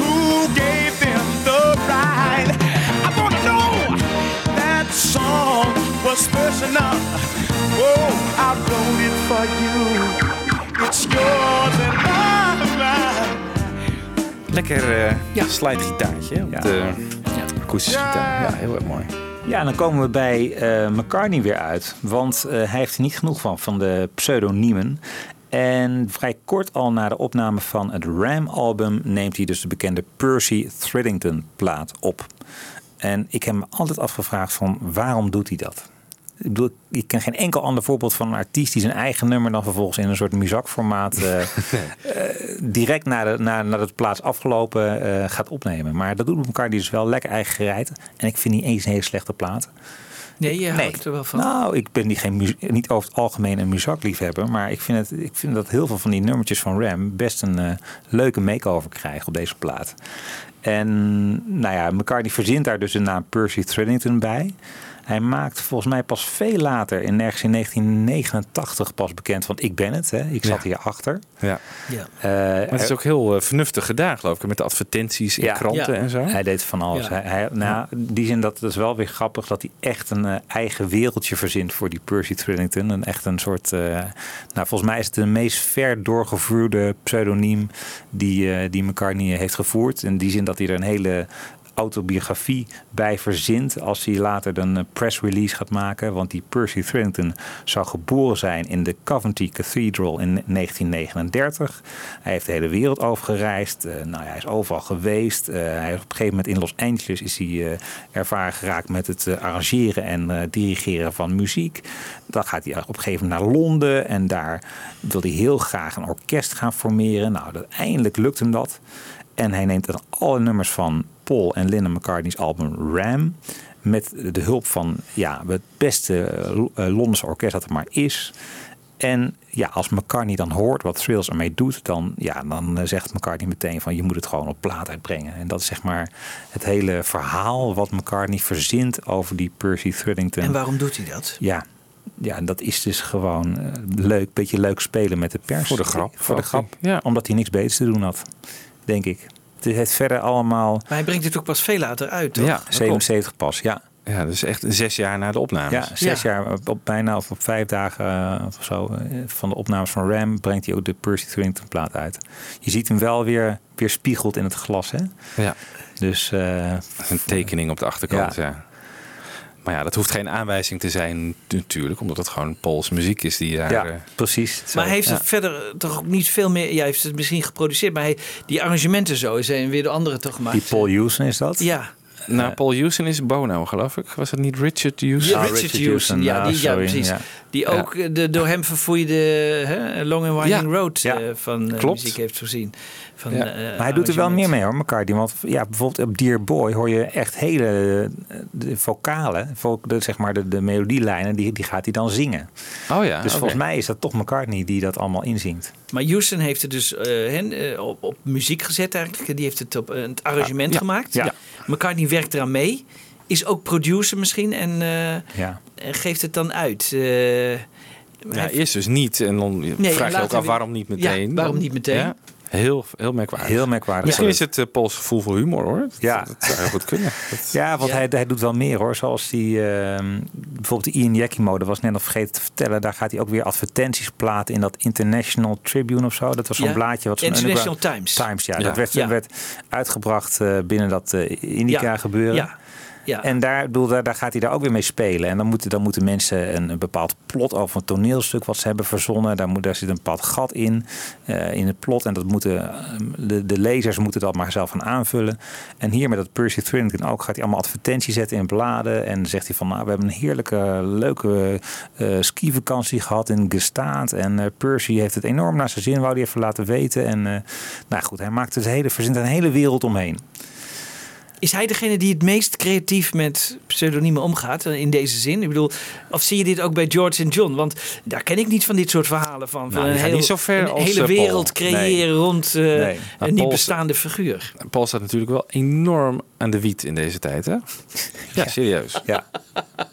who gave them the right? I wanna know that song was personal. Oh, I wrote it for you. It's yours and mine. Lekker eh ja. slidegitaartje hè, op Ja. de akoestische gitaar. Ja, heel erg mooi. Ja, dan komen we bij eh, McCartney weer uit. Want eh, hij heeft er niet genoeg van, van de pseudoniemen. En vrij kort al na de opname van het Ram-album neemt hij dus de bekende Percy Threadington-plaat op. En ik heb me altijd afgevraagd van waarom doet hij dat? Ik bedoel, ik ken geen enkel ander voorbeeld van een artiest die zijn eigen nummer dan vervolgens in een soort muzakformaat (laughs) eh, eh, direct na, de, na, de plaats afgelopen eh, gaat opnemen. Maar dat doet elkaar die dus wel lekker eigen gereid. En ik vind niet eens een hele slechte plaat. Nee, je houdt er wel van. Nou, ik ben niet, geen niet over het algemeen een muziekliefhebber. Maar ik vind, het, ik vind dat heel veel van die nummertjes van Ram best een eh, leuke make-over krijgen op deze plaat. En nou ja, McCartney verzint daar dus de naam Percy Threadington bij. Hij maakt volgens mij pas veel later, in ergens in 1989, pas bekend van ik ben het. Hè. Ik zat Ja. hierachter. Ja. Ja. Eh, Maar het is ook heel eh, vernuftig gedaan, geloof ik. Met de advertenties in kranten en zo. Hij deed van alles. Ja. Hij, hij, nou, in die zin dat het is wel weer grappig dat hij echt een eh, eigen wereldje verzint voor die Percy Threadington. Een echt een soort. eh, nou, volgens mij is het de meest ver doorgevoerde pseudoniem die, eh die McCartney heeft gevoerd. In die zin dat hij er een hele autobiografie bij verzint als hij later een eh, press release gaat maken. Want die Percy Threadington zou geboren zijn in de Coventry Cathedral in 1939. Hij heeft de hele wereld overgereisd. Eh, nou, hij is overal geweest. Eh, hij op een gegeven moment in Los Angeles is hij eh, ervaren geraakt met het arrangeren en dirigeren van muziek. Dan gaat hij op een gegeven moment naar Londen en daar wil hij heel graag een orkest gaan formeren. Nou, uiteindelijk lukt hem dat. En hij neemt dan alle nummers van Paul en Lennon McCartney's album Ram. Met de hulp van ja, het beste eh, Londense orkest dat er maar is. En ja, als McCartney dan hoort wat Thrills ermee doet, dan, ja, dan eh, zegt McCartney meteen van je moet het gewoon op plaat uitbrengen. En dat is zeg maar het hele verhaal wat McCartney verzint over die Percy Threadington. En waarom doet hij dat? Ja, ja, en dat is dus gewoon eh, leuk, beetje leuk spelen met de pers. Voor de grap. Voor de grap. ja. Omdat hij niks beters te doen had, denk ik. Het heeft verder allemaal Maar hij brengt het ook pas veel later uit, toch? Ja, 77 pas, ja. Ja, dus echt zes jaar na de opnames. Ja, zes jaar op, bijna of op vijf dagen eh, of zo eh, van de opnames van Ram brengt hij ook de Percy Threadington plaat uit. Je ziet hem wel weer, weer spiegeld in het glas, hè? Ja. Dus eh, Een tekening op de achterkant, ja. Maar ja, dat hoeft geen aanwijzing te zijn natuurlijk, omdat het gewoon Pools muziek is die daar... ja, eh, precies. Maar hij heeft ja. het verder toch ook niet veel meer... Ja, hij heeft het misschien geproduceerd, maar hij, die arrangementen zo zijn weer de andere toch gemaakt. Die Paul Houston is dat? Ja. nou, Paul Houston is Bono, geloof ik. Was het niet Richard Houston? Ja, Ah, Richard, Houston, ja, die, ah, ja precies. Die ook eh, de door hem verfoeide hè, Long and Winding Ja. Road Ja. eh, van eh, Klopt. muziek heeft voorzien. Van, Ja. Maar hij doet er wel meer mee hoor, McCartney. Want ja, bijvoorbeeld op Dear Boy hoor je echt hele de vocalen, vo- de, zeg maar de, de melodielijnen, die, die gaat hij dan zingen. Oh ja, Dus volgens mij is dat toch McCartney die dat allemaal inzingt. Maar Houston heeft het dus eh, hen, op, op muziek gezet eigenlijk. Die heeft het op het arrangement Ja. gemaakt. Ja. McCartney werkt eraan mee. Is ook producer misschien en eh, Ja. geeft het dan uit. Eh, Ja, eerst dus niet. En dan Nee, vraag je ook af waarom niet meteen. Ja, waarom niet meteen? Ja. Heel, heel merkwaardig. Heel merkwaardig. Misschien is het uh, Pools gevoel voor humor hoor. Dat, Ja. dat zou heel goed kunnen. Dat- (laughs) Ja, want Hij, hij doet wel meer hoor. Zoals die, ehm, bijvoorbeeld de Ian Yakimo, dat was net nog vergeten te vertellen. Daar gaat hij ook weer advertenties platen in dat International Tribune of zo. Dat was zo'n Ja. blaadje. Wat zo'n International underground- Times. Times, ja. Ja. Dat werd, Ja. werd uitgebracht eh, binnen dat eh, Indica Ja. gebeuren. Ja. Ja. En daar, bedoel, daar, gaat hij daar ook weer mee spelen. En dan moeten, dan moeten mensen een, bepaald plot over een toneelstuk wat ze hebben verzonnen. Daar, moet, zit een bepaald gat in, eh, in het plot. En dat moeten, eh, de, lezers moeten dat maar zelf gaan aanvullen. En hier met dat Percy Thrillington ook gaat hij allemaal advertenties zetten in bladen. En zegt hij van, nou, we hebben een heerlijke, leuke eh skivakantie gehad in Gestaat. En Percy heeft het enorm naar zijn zin, wou hij even laten weten. En nou goed, hij maakt het hele, verzint er een hele wereld omheen. Is hij degene die het meest creatief met pseudoniemen omgaat eh, in deze zin? Ik bedoel, of zie je dit ook bij George en John? Want daar ken ik niet van dit soort verhalen van. van Nou, die een heel- niet zo ver een als, hele eh, Paul. wereld creëren Nee. rond eh, Nee. Een niet bestaande figuur. Paul staat natuurlijk wel enorm aan de wiet in deze tijd, hè? (laughs) Ja, serieus. Ja.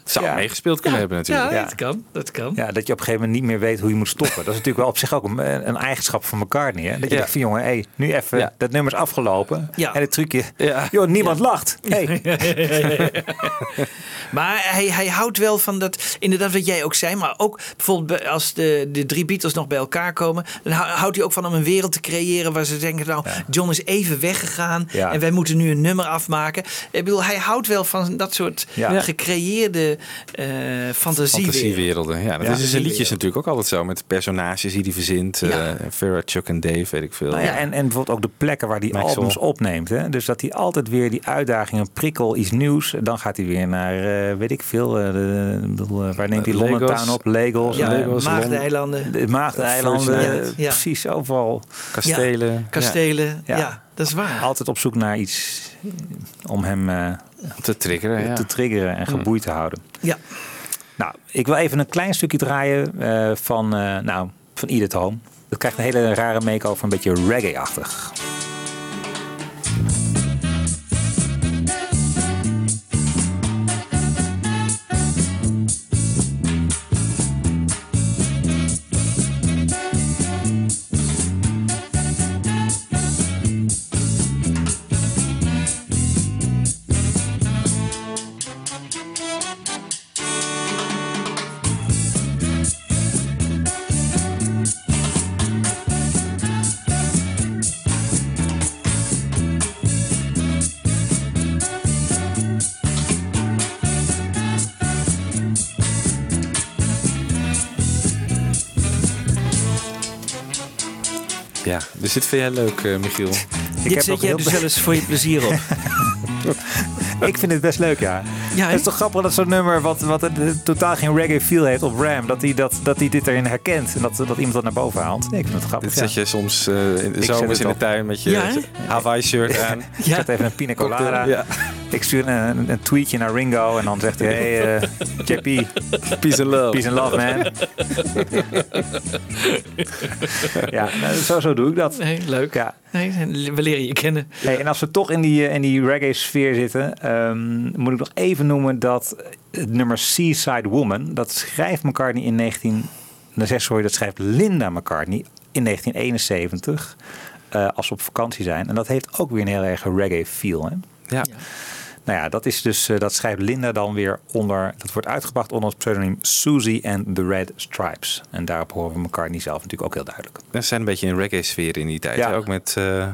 Zou meegespeeld kunnen hebben natuurlijk. Ja, dat kan. Dat kan. Ja, dat je op een gegeven moment niet meer weet hoe je moet stoppen. Dat is natuurlijk wel op zich ook een, een eigenschap van McCartney. Hè? Dat je Ja. denkt van jongen, hey, nu even, Ja. dat nummer is afgelopen. Ja. En het trucje, Ja. joh, niemand lacht. Hey. (laughs) (laughs) (laughs) Maar hij, hij houdt wel van dat, inderdaad wat jij ook zei, maar ook bijvoorbeeld bij- als de, de drie Beatles nog bij elkaar komen, dan hou- houdt hij ook van om een wereld te creëren waar ze denken, nou, John is even weggegaan Ja. en wij moeten nu een nummer afmaken. Ik bedoel, hij houdt wel van dat soort Ja. gecreëerde eh fantasiewerelden. Fantasiewerelden. Ja, dat Ja. is in zijn liedjes natuurlijk ook altijd zo. Met personages die hij verzint. Ja. eh Vera, Chuck en Dave, weet ik veel. Nou ja, en, en bijvoorbeeld ook de plekken waar hij albums opneemt. Hè? Dus dat hij altijd weer die uitdaging, een prikkel, iets nieuws. Dan gaat hij weer naar, eh, weet ik veel, eh, de, bedoel, eh, waar neemt hij. London Town op? Lagos. Ja, Lagos, Maagdeneilanden. de Maagdeneilanden, Ja, precies overal. Kastelen. Kastelen, ja. Ja. dat is waar. Altijd op zoek naar iets om hem eh, te triggeren, ja. te triggeren en geboeid te houden. Ja. Nou, ik wil even een klein stukje draaien eh, van, eh nou, van Edith Home. Dat krijgt een hele rare make-over, een beetje reggae-achtig. Dus dit vind jij leuk, eh, Michiel. Dit heb zet ook jij heel dus wel eens voor je plezier op. (laughs) Ik vind het best leuk, ja. Ja, het is toch grappig dat zo'n nummer wat, wat het, totaal geen reggae feel heeft op Ram, dat hij dat, dat hij dit erin herkent en dat, dat iemand dat naar boven haalt. Nee, ik vind het grappig. Dit zet je soms eh, in de zomers in de tuin met je? Hawaii-shirt (laughs) aan. Ik zet even een pina colada. Ja. Ik stuur een, een, een tweetje naar Ringo en dan zegt hij: Hey, eh JP, (laughs) Peace and love. peace and love, man. (laughs) ja, nou, zo, zo doe ik dat. Nee, leuk. Ja. Nee, we leren je kennen. Hey, en als we toch in die, eh, in die reggae-sfeer zitten, ehm, moet ik nog even noemen dat het nummer Seaside Woman, dat schrijft McCartney in 19... Dan zegt sorry, dat schrijft Linda McCartney in 1971, eh, als ze op vakantie zijn. En dat heeft ook weer een heel erg reggae-feel. Hè? Ja. Nou ja, dat, is dus, eh, dat schrijft Linda dan weer onder. Dat wordt uitgebracht onder het pseudoniem Susie and the Red Stripes. En daarop horen we McCartney zelf natuurlijk ook heel duidelijk. We zijn een beetje in reggae-sfeer in die tijd. Ja. hè? Ook met, eh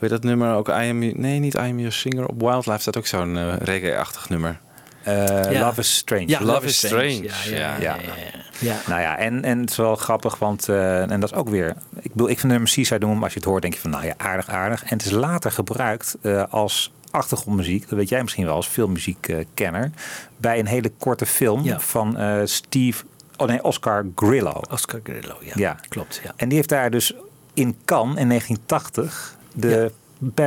heet dat nummer? Ook I Am, nee, niet I Am Your Singer. Op Wildlife staat ook zo'n eh, reggae-achtig nummer. Eh, Ja. Love is Strange. Ja, Love is Strange. Ja, ja, Ja. ja. ja, ja. Ja. Nou ja, en, en het is wel grappig, want eh, en dat is ook weer. Ik bedoel, ik vind hem Seaside doen, maar als je het hoort, denk je van, nou ja, aardig, aardig. En het is later gebruikt eh, als achtergrondmuziek. Dat weet jij misschien wel als filmmuziekkenner. bij een hele korte film Ja. van eh, Steve, oh nee, Oscar Grillo. Oscar Grillo, ja. Ja. Klopt, ja. En die heeft daar dus in Cannes in 1980 de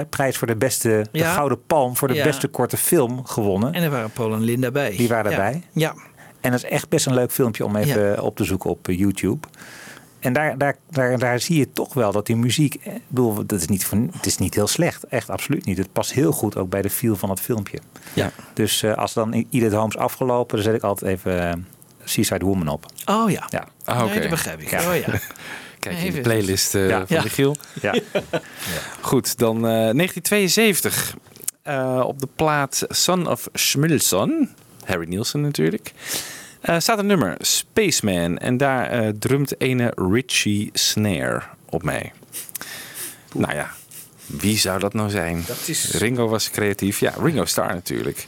prijs voor de beste, de Ja. Gouden Palm voor de Ja. beste korte film gewonnen. En er waren Paul en Linda bij. Die waren Ja. erbij. Ja. En dat is echt best een leuk filmpje om even op te zoeken op eh, YouTube. En daar, daar, daar, daar zie je toch wel dat die muziek. eh, Ik bedoel, dat is niet, van, het is niet heel slecht. Echt absoluut niet. Het past heel goed ook bij de feel van het filmpje. Ja. Dus eh, als dan Edith Holmes afgelopen, dan zet ik altijd even Seaside Woman op. Oh ja. Ja. Ah, oké. Nee, dat begrijp ik. Ja. Oh ja. (laughs) kijk in de playlist eh, Ja. van Ja. Michiel. (laughs) Ja. (laughs) Goed, dan eh, 1972. Eh, op de plaat Son of Schmilson, Harry Nielsen natuurlijk, eh, staat een nummer, Spaceman. En daar eh, drumt ene Richie Snare op mee. Nou ja, wie zou dat nou zijn? Dat is- Ringo was creatief. Ja, Ringo Starr natuurlijk.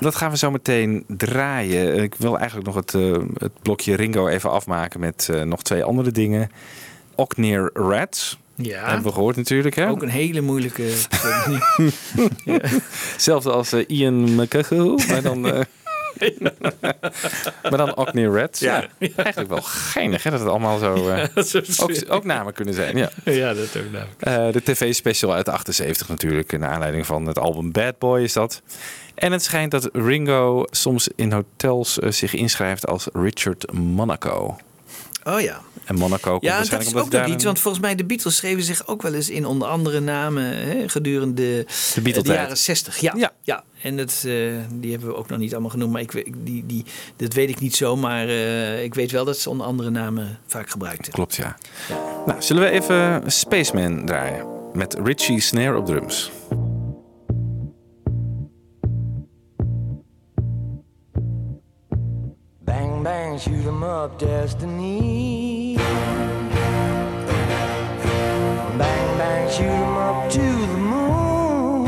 Dat gaan we zo meteen draaien. Ik wil eigenlijk nog het, eh, het blokje Ringo even afmaken met eh, nog twee andere dingen. Okneer Rats. Ja. Hebben we gehoord natuurlijk. Hè? Ook een hele moeilijke. (laughs) Hetzelfde als eh, Ian McCuckle, maar dan... maar dan Rats. Ja. Eigenlijk wel geinig hè, dat het allemaal zo... Ja, ook, ook namen kunnen zijn, ja. ja, dat ook. Eh, de tv-special uit 78 natuurlijk. Naar aanleiding van het album Bad Boy is dat. En het schijnt dat Ringo soms in hotels eh, zich inschrijft als Richard Monaco. Oh ja. En Monaco komt Ja, dat waarschijnlijk is omdat ook nog iets. Want volgens mij de Beatles schreven zich ook wel eens in onder andere namen hè, gedurende De de, Beatle-tijd. jaren 60. Ja, Ja. ja. En dat, eh, die hebben we ook nog niet allemaal genoemd. Maar ik, die, die, dat weet ik niet zo. Maar eh, ik weet wel dat ze onder andere namen vaak gebruikten. Klopt, ja. Nou, zullen we even Spaceman draaien? Met Richie Snare op drums. Bang, bang, shoot 'em up, destiny. Bang, bang, shoot shoot 'em up to the moon.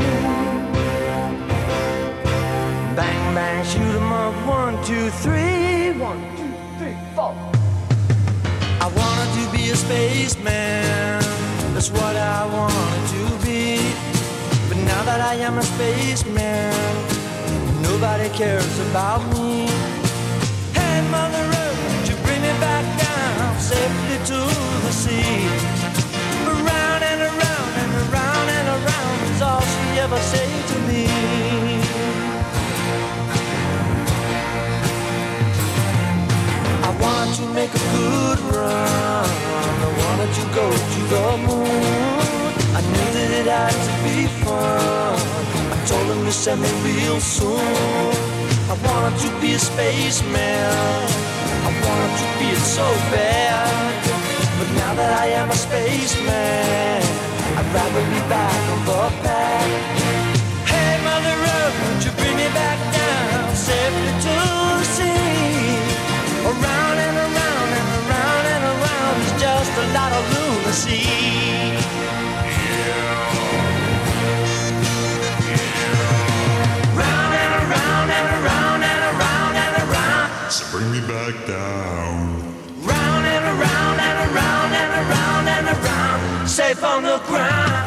Bang, bang, shoot shoot 'em up, one, two, three. One, two, three, four. I wanted to be a spaceman. That's what I wanted to be. But now that I am a spaceman, nobody cares about me. Would you bring me back down safely to the sea? Around and around and around and around is all she ever say to me. I wanted to make a good run. I wanted to go to the moon. I knew that it had to be fun. I told him to send me real soon. I wanted to be a spaceman. I wanted to be it so bad. But now that I am a spaceman, I'd rather be back on the pad. Hey, Mother Earth, would you bring me back down safely to the sea? Around and around and around and around is just a lot of lunacy. Back down. Round and around and around and around and around. Safe on the ground.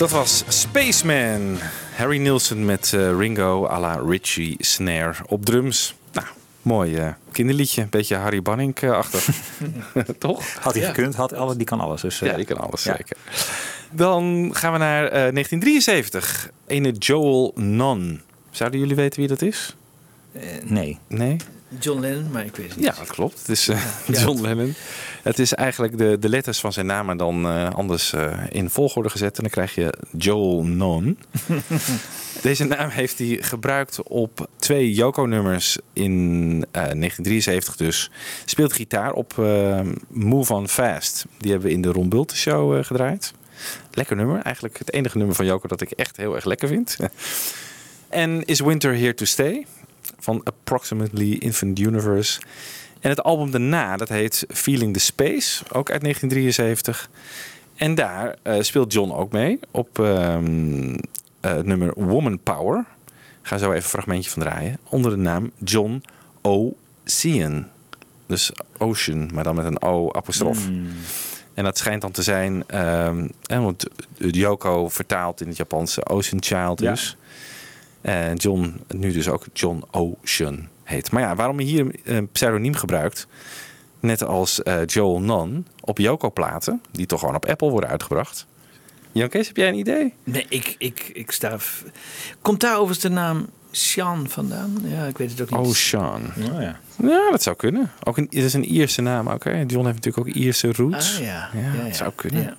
Dat was Spaceman. Harry Nielsen met eh, Ringo à la Richie Snare op drums. Nou, mooi eh, kinderliedje. Beetje Harry Banning-achtig. (laughs) Toch? Had hij Ja. gekund, had, alle- die kan alles. Dus, eh, Ja, die kan alles, ja. zeker. Dan gaan we naar eh, 1973. Ene Joel Non. Zouden jullie weten wie dat is? nee. Nee? John Lennon, maar ik weet het niet. Ja, dat klopt. Het is eh. John Lennon. Het is eigenlijk de, de letters van zijn naam, maar dan eh, anders eh, in volgorde gezet. En dan krijg je Joel Non. (laughs) Deze naam heeft hij gebruikt op twee Yoko-nummers in eh, 1973 dus. Speelt gitaar op Move On Fast. Die hebben we in de Ron Bulte Show gedraaid. Lekker nummer. Eigenlijk het enige nummer van Yoko dat ik echt heel erg lekker vind. (laughs) en Is Winter Here to Stay? Van Approximately Infinite Universe. En het album daarna, dat heet Feeling the Space, ook uit 1973. En daar eh, speelt John ook mee op ehm, eh, het nummer Woman Power. Ik ga zo even een fragmentje van draaien. Onder de naam John Ocean. Dus Ocean, maar dan met een O-apostrof. En dat schijnt dan te zijn, ehm, eh, want Yoko vertaalt in het Japanse Ocean Child Ja. En John, nu dus ook John Ocean heet. Maar ja, waarom hij hier een pseudoniem gebruikt, net als eh, Joel Non, op Yoko-platen, die toch gewoon op Apple worden uitgebracht. Jan Kees, heb jij een idee? Nee, ik, ik, ik sta... Komt daar overigens de naam Sean vandaan? Ja, ik weet het ook niet. Ocean. Oh, ja. Ja, dat zou kunnen. Ook een, het is een Ierse naam ook. Hè? John heeft natuurlijk ook Ierse roots. Ah, ja. Ja, Ja, dat ja. zou kunnen.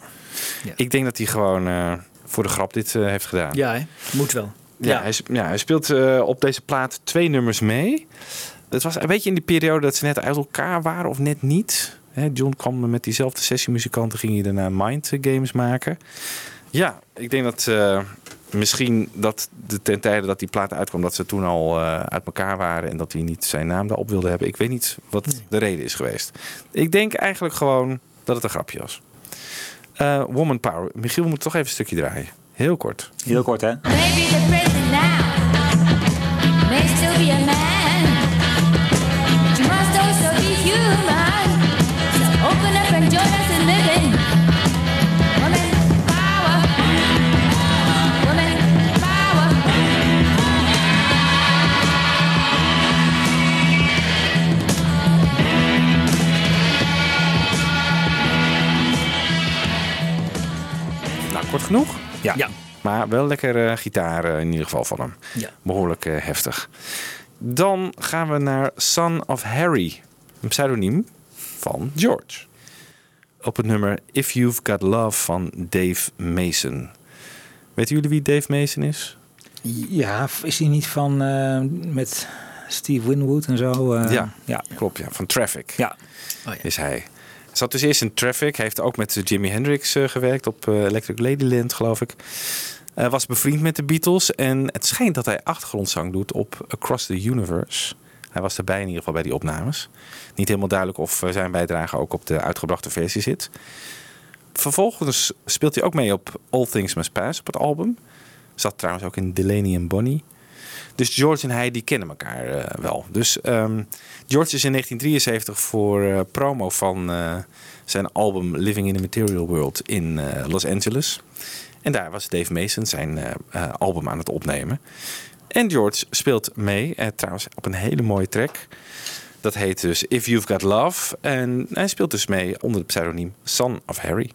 Ja. Ik denk dat hij gewoon eh, voor de grap dit eh, heeft gedaan. Ja, hè? moet wel. Ja, Hij, ja, hij speelt eh, op deze plaat twee nummers mee. Het was een beetje in die periode dat ze net uit elkaar waren of net niet. Hè, John kwam met diezelfde sessiemuzikanten, ging hij daarna Mind Games maken. Ja, ik denk dat eh, misschien dat de, ten tijde dat die plaat uitkwam, dat ze toen al eh, uit elkaar waren en dat hij niet zijn naam daarop wilde hebben. Ik weet niet wat de reden is geweest. Ik denk eigenlijk gewoon dat het een grapje was. Woman Power. Michiel moet toch even een stukje draaien. Heel kort. Heel kort, hè? Maybe the president now may still be a man. You must also be human. So open up and join us in living. Woman power. Woman power. Nou, kort genoeg? Ja. ja. Maar wel lekker eh, gitaar eh, in ieder geval van hem. Ja. Behoorlijk eh, heftig. Dan gaan we naar Son of Harry. Een pseudoniem van George. Op het nummer If You've Got Love van Dave Mason. Weten jullie wie Dave Mason is? Ja, is hij niet van eh, met Steve Winwood en zo? eh, ja, ja. klopt. Ja, van Traffic Ja. Oh, ja. is hij. Zat dus eerst in Traffic. Heeft ook met eh, Jimi Hendrix eh, gewerkt op eh, Electric Ladyland, geloof ik. Was bevriend met de Beatles. En het schijnt dat hij achtergrondzang doet op Across the Universe. Hij was erbij in ieder geval bij die opnames. Niet helemaal duidelijk of zijn bijdrage ook op de uitgebrachte versie zit. Vervolgens speelt hij ook mee op All Things Must Pass op het album. Zat trouwens ook in Delaney en Bonnie. Dus George en hij die kennen elkaar eh, wel. Dus ehm, George is in 1973 voor eh, promo van eh, zijn album Living in a Material World in Los Angeles. En daar was Dave Mason zijn album aan het opnemen. En George speelt mee, trouwens op een hele mooie track. Dat heet dus If You've Got Love. En hij speelt dus mee onder het pseudoniem Son of Harry.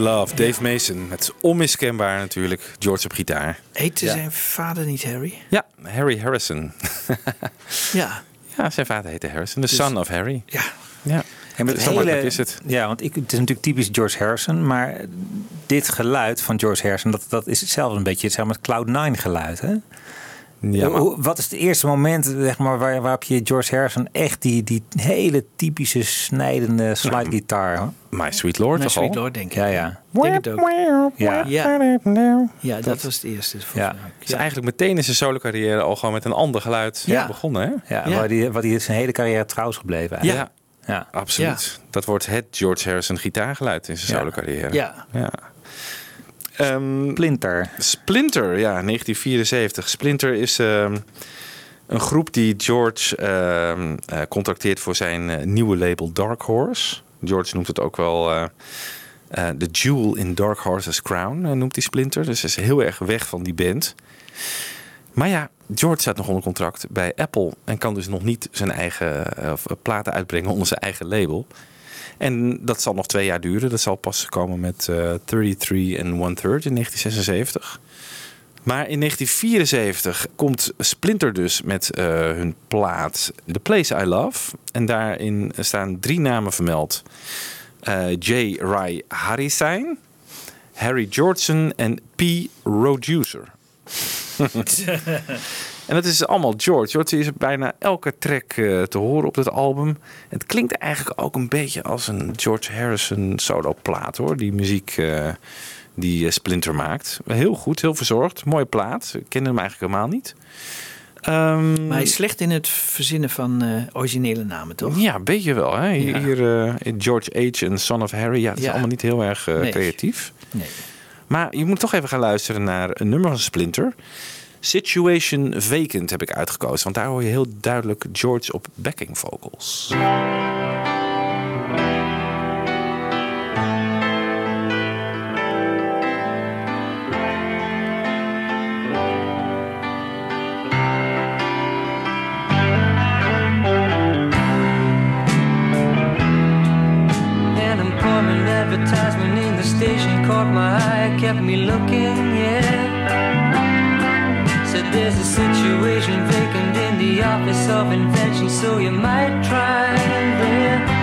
Love, Dave Mason. Het onmiskenbaar natuurlijk, George op gitaar. Heette Ja. zijn vader niet Harry? Ja, Harry Harrison. (laughs) Ja. Ja, zijn vader heette Harrison. The Dus- son of Harry. Ja. Ja, En met Zo hele- is het. Ja, want ik, het is natuurlijk typisch George Harrison. Maar dit geluid van George Harrison, dat, dat is hetzelfde een beetje zeg maar, het Cloud9 geluid. Hè? Ja, maar- Wat is het eerste moment zeg maar, waar, waarop je George Harrison echt die, die hele typische snijdende slide guitar... My Sweet Lord My toch Sweet al? Lord, denk ik. Ja, ja. Denk het ook. Ja. Ja. Ja, dat was het eerste. Ja. is eigenlijk meteen in zijn solo carrière al gewoon met een ander geluid Ja. begonnen. Hè? Ja, Waar, die, waar die zijn hele carrière trouw is gebleven. eigenlijk. Ja, ja. absoluut. Dat wordt het George Harrison gitaargeluid in zijn Ja. solo carrière. Ja. Ehm, Splinter. Splinter, ja, 1974. Splinter is ehm, een groep die George ehm, eh, contracteert voor zijn eh, nieuwe label Dark Horse. George noemt het ook wel eh, The Jewel in Dark Horse's Crown, noemt hij Splinter. Dus hij is heel erg weg van die band. Maar ja, George staat nog onder contract bij Apple en kan dus nog niet zijn eigen platen uitbrengen onder zijn eigen label. En dat zal nog twee jaar duren. Dat zal pas komen met eh 33 and One Third in 1976. Maar in 1974 komt Splinter dus met eh, hun plaat The Place I Love. En daarin staan drie namen vermeld. Eh, J. Rai Harrison, Harry Georgeson en P. Roducer. (laughs) (laughs) En dat is allemaal George. George is bijna elke track eh, te horen op dat album. Het klinkt eigenlijk ook een beetje als een George Harrison solo plaat hoor. Die muziek eh, die eh, Splinter maakt. Heel goed, heel verzorgd. Mooie plaat. Ik kende hem eigenlijk helemaal niet. Maar hij is slecht in het verzinnen van originele namen, toch? ja, een beetje wel. Hè? Hier, Ja. hier, George H. en Son of Harry. Ja, het is allemaal niet heel erg Nee. creatief. Nee. Maar je moet toch even gaan luisteren naar een nummer van Splinter. Situation Vacant heb ik uitgekozen. Want daar hoor je heel duidelijk George op backing vocals. Advertisement in the station caught my eye, kept me looking, yeah. There's a situation vacant in the office of invention, so you might try there.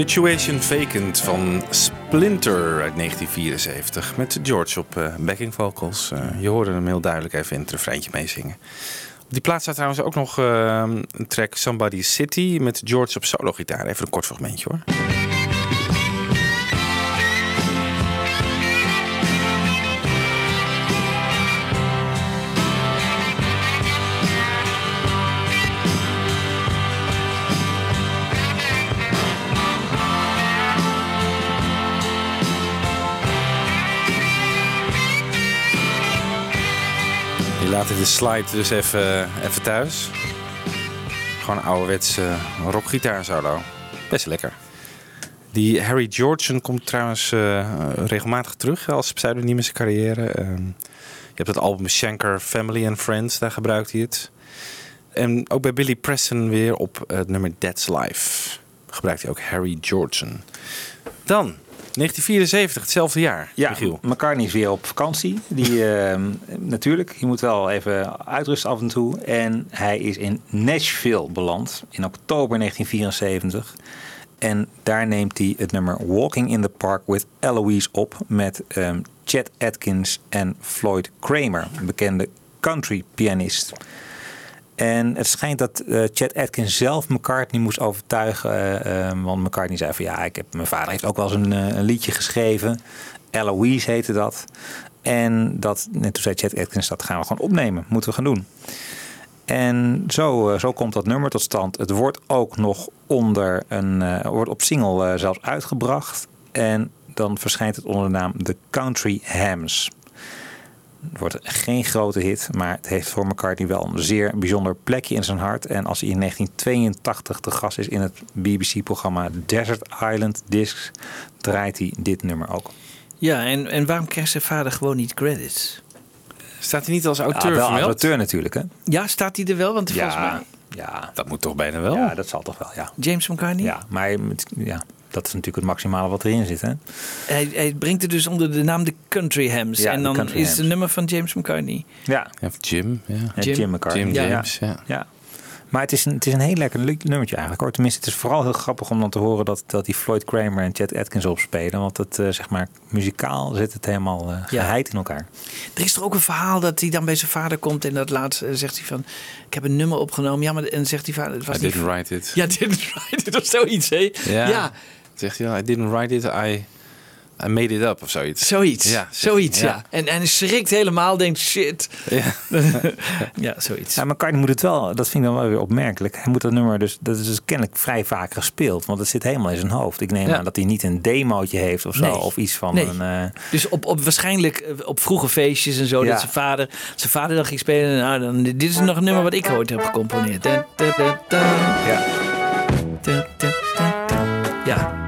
Situation Vacant van Splinter uit 1974. Met George op eh, backing vocals. Eh, je hoorde hem heel duidelijk even in het refreintje meezingen. Op die plaats staat trouwens ook nog eh, een track Somebody City met George op solo gitaar. Even een kort fragmentje hoor. In de slide dus even, even thuis. Gewoon ouderwetse rockgitaar solo. Best lekker. Die Harry Georgeson komt trouwens eh, regelmatig terug als pseudoniem in zijn carrière. Ehm, je hebt het album Shanker Family and Friends, daar gebruikt hij het. En ook bij Billy Preston weer op het nummer That's Life gebruikt hij ook Harry Georgeson. Dan, 1974, hetzelfde jaar. Ja, Michiel. McCartney is weer op vakantie. Die, (laughs) ehm, natuurlijk, je moet wel even uitrusten af en toe. En hij is in Nashville beland in oktober 1974. En daar neemt hij het nummer Walking in the Park with Eloise op met ehm, Chet Atkins en Floyd Kramer, een bekende country pianist. En het schijnt dat eh, Chet Atkins zelf McCartney moest overtuigen. eh, want McCartney zei van ja, ik heb, mijn vader heeft ook wel eens een, een liedje geschreven. Eloise heette dat. En, dat, en toen zei Chet Atkins, dat gaan we gewoon opnemen. Moeten we gaan doen. En zo, zo komt dat nummer tot stand. Het wordt ook nog onder een, wordt op single eh, zelfs uitgebracht. En dan verschijnt het onder de naam The Country Hams. Het wordt geen grote hit, maar het heeft voor McCartney wel een zeer bijzonder plekje in zijn hart. En als hij in 1982 te gast is in het BBC-programma Desert Island Discs, draait hij dit nummer ook. Ja, en, en waarom krijgt zijn vader gewoon niet credits? Staat hij niet als auteur ja, wel als auteur natuurlijk, hè? Ja, staat hij er wel? Want volgens mij... Ja, ja. Dat moet toch bijna wel? Ja, dat zal toch wel, ja. James McCartney? Ja, maar met- ja, dat is natuurlijk het maximale wat erin zit, hè? Hij, hij brengt het dus onder de naam de Country Hams. Ja, en de dan is Hams. het nummer van James McCartney. Ja. Of Jim, ja. Ja, Jim- Jim, McCartney. Jim Ja, James, ja. ja. Maar het is, een, het is een heel lekker nummertje eigenlijk hoor. Tenminste, het is vooral heel grappig om dan te horen dat, dat die Floyd Kramer en Chet Atkins opspelen. Want het, eh, zeg maar, muzikaal zit het helemaal eh geheid in elkaar. Er is toch ook een verhaal dat hij dan bij zijn vader komt en dat laatst eh, zegt hij van, ik heb een nummer opgenomen. Ja, maar en zegt die vader, het was I niet- didn't write it. Ja, (laughs) didn't write it of zoiets, hè? Ja. Ja. Zegt hij dan, I didn't write it, I, I made it up of zoiets. Zoiets, Ja, zoiets, ja. En, en schrikt helemaal, denkt shit. Ja. (laughs) ja, zoiets. Ja, McCartney moet het wel, dat vind ik dan wel weer opmerkelijk. Hij moet dat nummer dus, dat is dus kennelijk vrij vaak gespeeld. Want het zit helemaal in zijn hoofd. Ik neem Ja. aan dat hij niet een demootje heeft of zo. Nee. Of iets van Nee. een... eh, Dus op, op waarschijnlijk eh, op vroege feestjes en zo, Ja. dat zijn vader, zijn vader dan ging spelen. Nou, dan, dit is nog een nummer wat ik ooit heb gecomponeerd. Ja. Ja.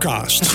Fab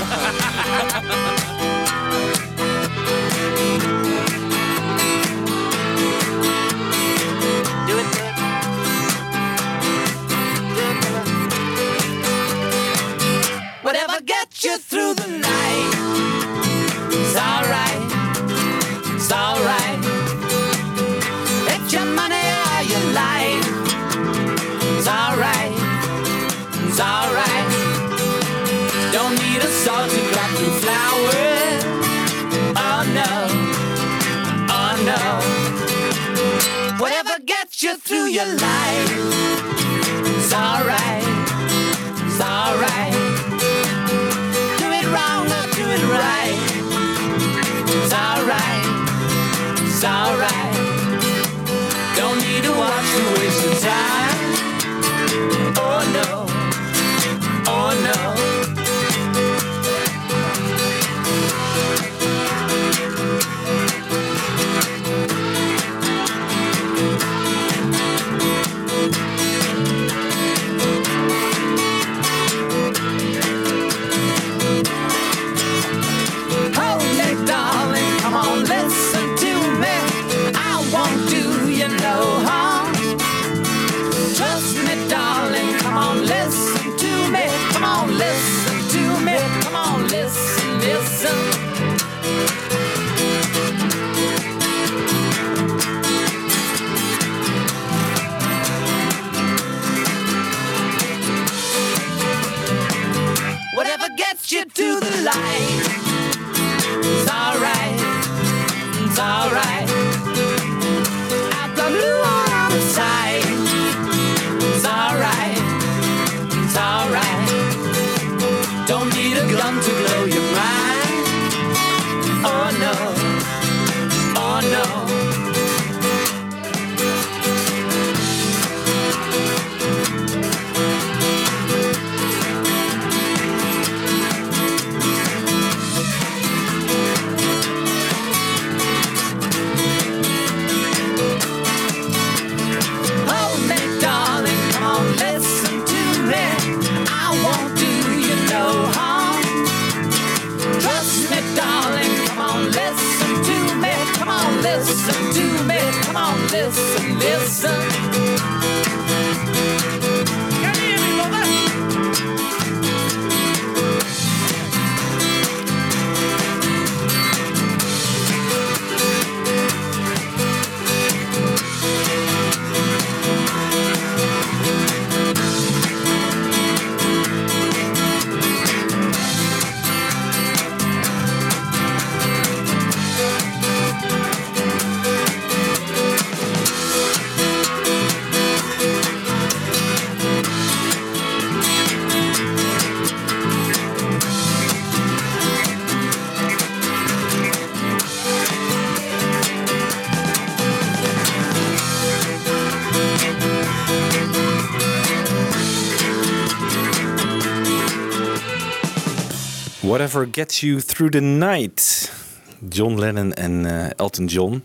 Gets You Through the Night. John Lennon en eh, Elton John.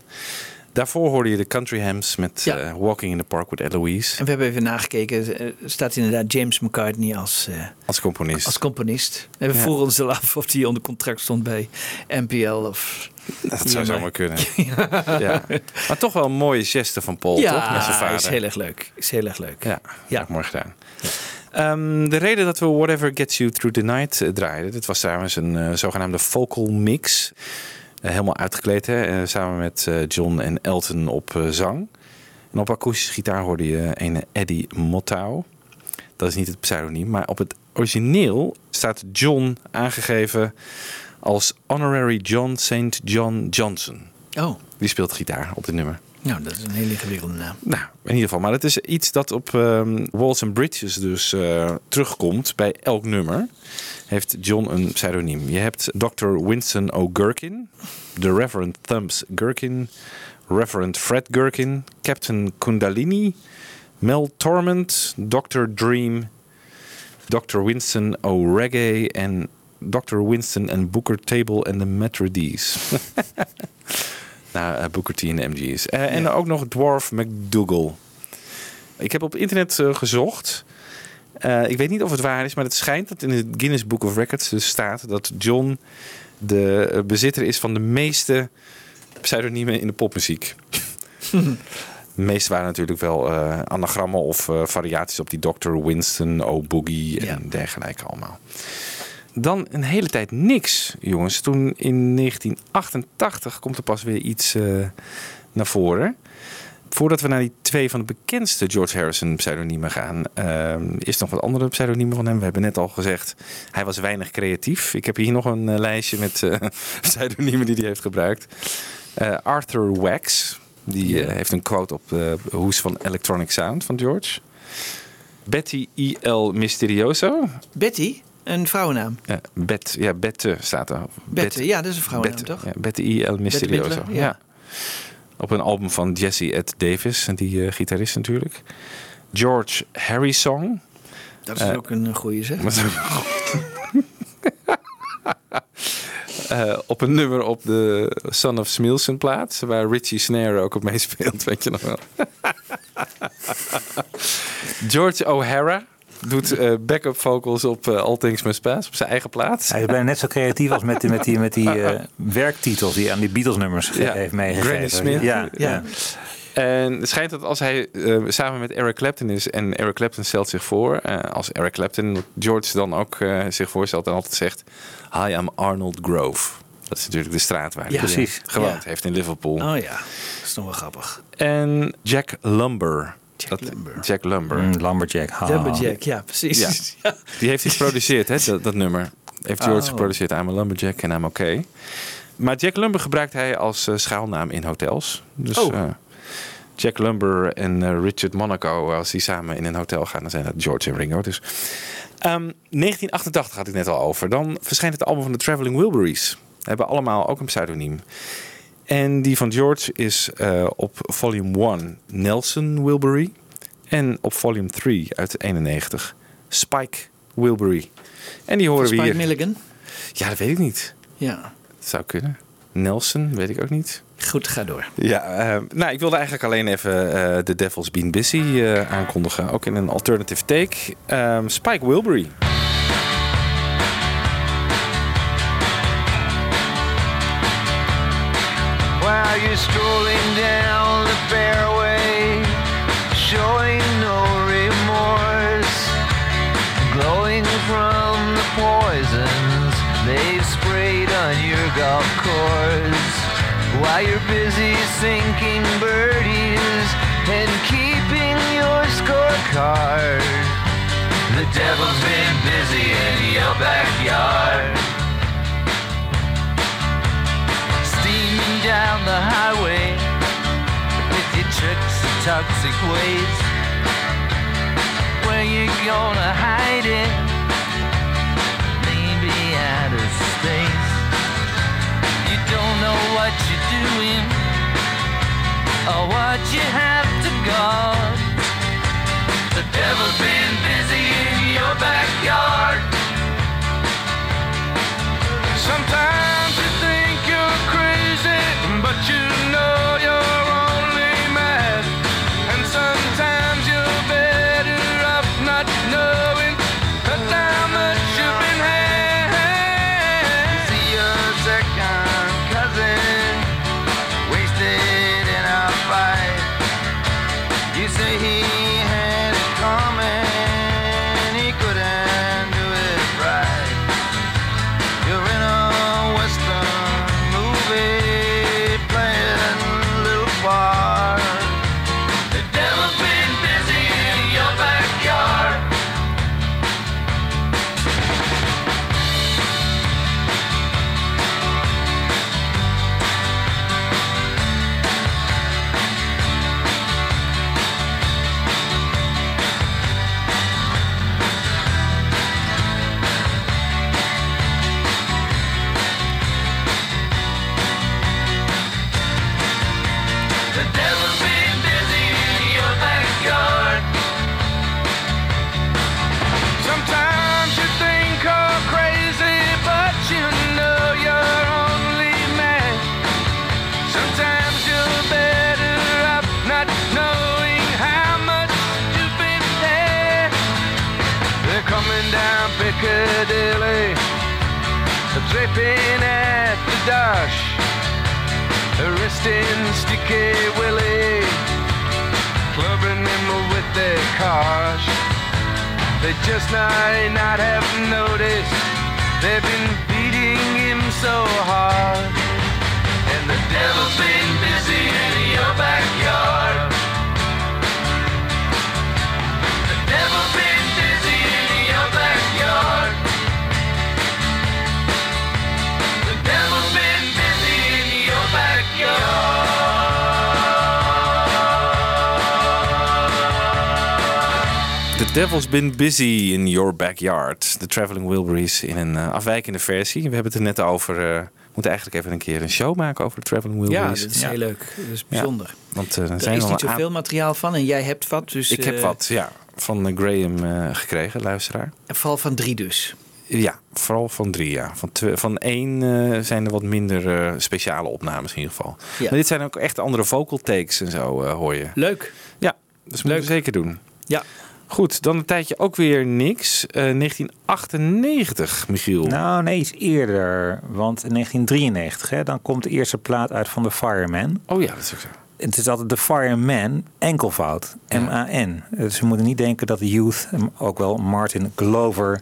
Daarvoor hoorde je de Country Hams met Ja. eh, Walking in the Park with Eloise. En we hebben even nagekeken. eh, staat inderdaad James McCartney als, Als componist. als componist. En we Ja. vroegen ons al af of hij onder contract stond bij NPL of... Dat zou zomaar kunnen. (laughs) ja. Maar toch wel een mooie geste van Paul, ja, toch? Met zijn vader. is heel erg leuk. Is heel erg leuk. Ja, ja. mooi gedaan. Ehm, de reden dat we Whatever Gets You Through the Night eh, draaiden, dat was trouwens een eh, zogenaamde vocal mix. Eh, helemaal uitgekleed, hè? samen met John en Elton op zang. En op akoestische gitaar hoorde je een Eddie Mottau. Dat is niet het pseudoniem, maar op het origineel staat John aangegeven als Honorary John St. John Johnson. Oh, Die speelt gitaar op dit nummer. Nou, dat is een hele ingewikkelde naam. Nou, in ieder geval. Maar het is iets dat op ehm, Walls and Bridges dus eh, terugkomt bij elk nummer. Heeft John een pseudoniem. Je hebt Dr. Winston O'Gurkin, The Reverend Thumbs Gherkin, Reverend Fred Gherkin, Captain Kundalini, Mel Torment, Dr. Dream, Dr. Winston O'Reggae en Dr. Winston en Booker Table en de Metro-D's. nou, (laughs) eh, Booker T en de MG's. Eh, En ook nog Dwarf McDougall. Ik heb op internet eh, gezocht. Ik weet niet of het waar is, maar het schijnt dat in het Guinness Book of Records dus staat dat John de bezitter is van de meeste pseudoniemen in de popmuziek. (laughs) De meeste waren natuurlijk wel anagrammen of variaties op die Dr. Winston, O Boogie en dergelijke allemaal. Dan een hele tijd niks, jongens. Toen in 1988 komt er pas weer iets eh, naar voren. Voordat we naar die twee van de bekendste George Harrison pseudoniemen gaan, ehm, is nog wat andere pseudoniemen van hem. We hebben net al gezegd, hij was weinig creatief. Ik heb hier nog een eh, lijstje met (laughs) pseudoniemen die hij heeft gebruikt. Arthur Wax, die heeft een quote op de hoes van Electronic Sound van George. Betty I.L. Mysterioso. Betty, een vrouwennaam. Ja, Bet, ja, Bette staat er. Bette, ja, dat is een vrouwennaam, Bette, toch? Ja, Betty I.L. Mysterioso. Midler, ja. ja. Op een album van Jesse Ed Davis, die eh, gitarist natuurlijk. George Harry Song. Dat is Eh, ook een goede zeg. (laughs) Eh, op een nummer op de Son of Smilson plaat, waar Richie Snare ook op meespeelt, (laughs) weet je nog wel. (laughs) George O'Hara doet eh, backup vocals op eh, All Things Must Pass, op zijn eigen plaat. Hij is bijna net zo creatief als met die, met die, met die eh, (laughs) werktitels die hij aan die Beatles-nummers ge- Ja, heeft meegegeven. Granny Smith. Ja, ja. En het schijnt dat als hij samen met Eric Clapton is en Eric Clapton stelt zich voor, eh, als Eric Clapton George dan ook eh, zich voorstelt en altijd zegt: Hi, I'm Arnold Grove. Dat is natuurlijk de straat waar hij Ja, precies. gewoond Ja. heeft in Liverpool. Oh ja, dat is nog wel grappig. En Jack Lumber. Jack Lumber. Jack Lumber. Mm, Lumberjack. ha. Lumberjack, ja, precies. Ja. (laughs) Die heeft hij geproduceerd, hè, dat, dat nummer. Heeft George Oh. geproduceerd. I'm a Lumberjack en I'm okay. Maar Jack Lumber gebruikt hij als eh, schaalnaam in hotels. Dus Oh. eh, Jack Lumber en eh, Richard Monaco, als die samen in een hotel gaan, dan zijn dat George en Ringo. Dus. Ehm, 1988 had ik net al over. Dan verschijnt het album van de Traveling Wilburys. Hebben allemaal ook een pseudoniem. En die van George is eh, op volume 1 Nelson Wilbury. En op volume 3 uit 91 Spike Wilbury. En die horen we Spike hier. Milligan. Ja, dat weet ik niet. Ja, Dat zou kunnen. Nelson, weet ik ook niet. goed, ga door. Ja, eh, nou, ik wilde eigenlijk alleen even eh The Devil's Been Busy eh, aankondigen. Ook in een alternative take. Ehm, Spike Wilbury. You're strolling down the fairway, showing no remorse, glowing from the poisons they've sprayed on your golf course. While you're busy sinking birdies and keeping your scorecard, the devil's been busy in your backyard. Down the highway with your tricks and toxic ways. Where you gonna hide it? Maybe outer space. You don't know what you're doing or what you have to guard. The devil's been busy in your backyard. Dripping at the dash, arresting Sticky Willie, clubbing him with their cars. They just might not have noticed they've been beating him so hard. And the devil's been busy in your backyard. Devil's Been Busy in Your Backyard. De Traveling Wilburys in een eh, afwijkende versie. We hebben het er net over. eh, we moeten eigenlijk even een keer een show maken over de Traveling Ja, Wilburys. dat is heel leuk. Dat is bijzonder. want eh, er zijn is niet zoveel materiaal van en jij hebt wat. Dus, Ik heb wat, ja. Van Graham gekregen, luisteraar. En vooral van drie dus. Ja, vooral van drie, ja. Van, twee, van één zijn er wat minder speciale opnames in ieder geval. Ja. Maar dit zijn ook echt andere vocal takes en zo, hoor je. Leuk. Ja, dat moeten we zeker doen. Ja. Goed, dan een tijdje ook weer niks. Eh, 1998, Michiel. Nou, nee, iets eerder. Want in 1993, hè, dan komt de eerste plaat uit van The Fireman. Oh ja, dat is ook zo. Het is altijd The Fireman, enkelvoud. M-A-N. Dus we moeten niet denken dat de Youth, eh, ook wel Martin Glover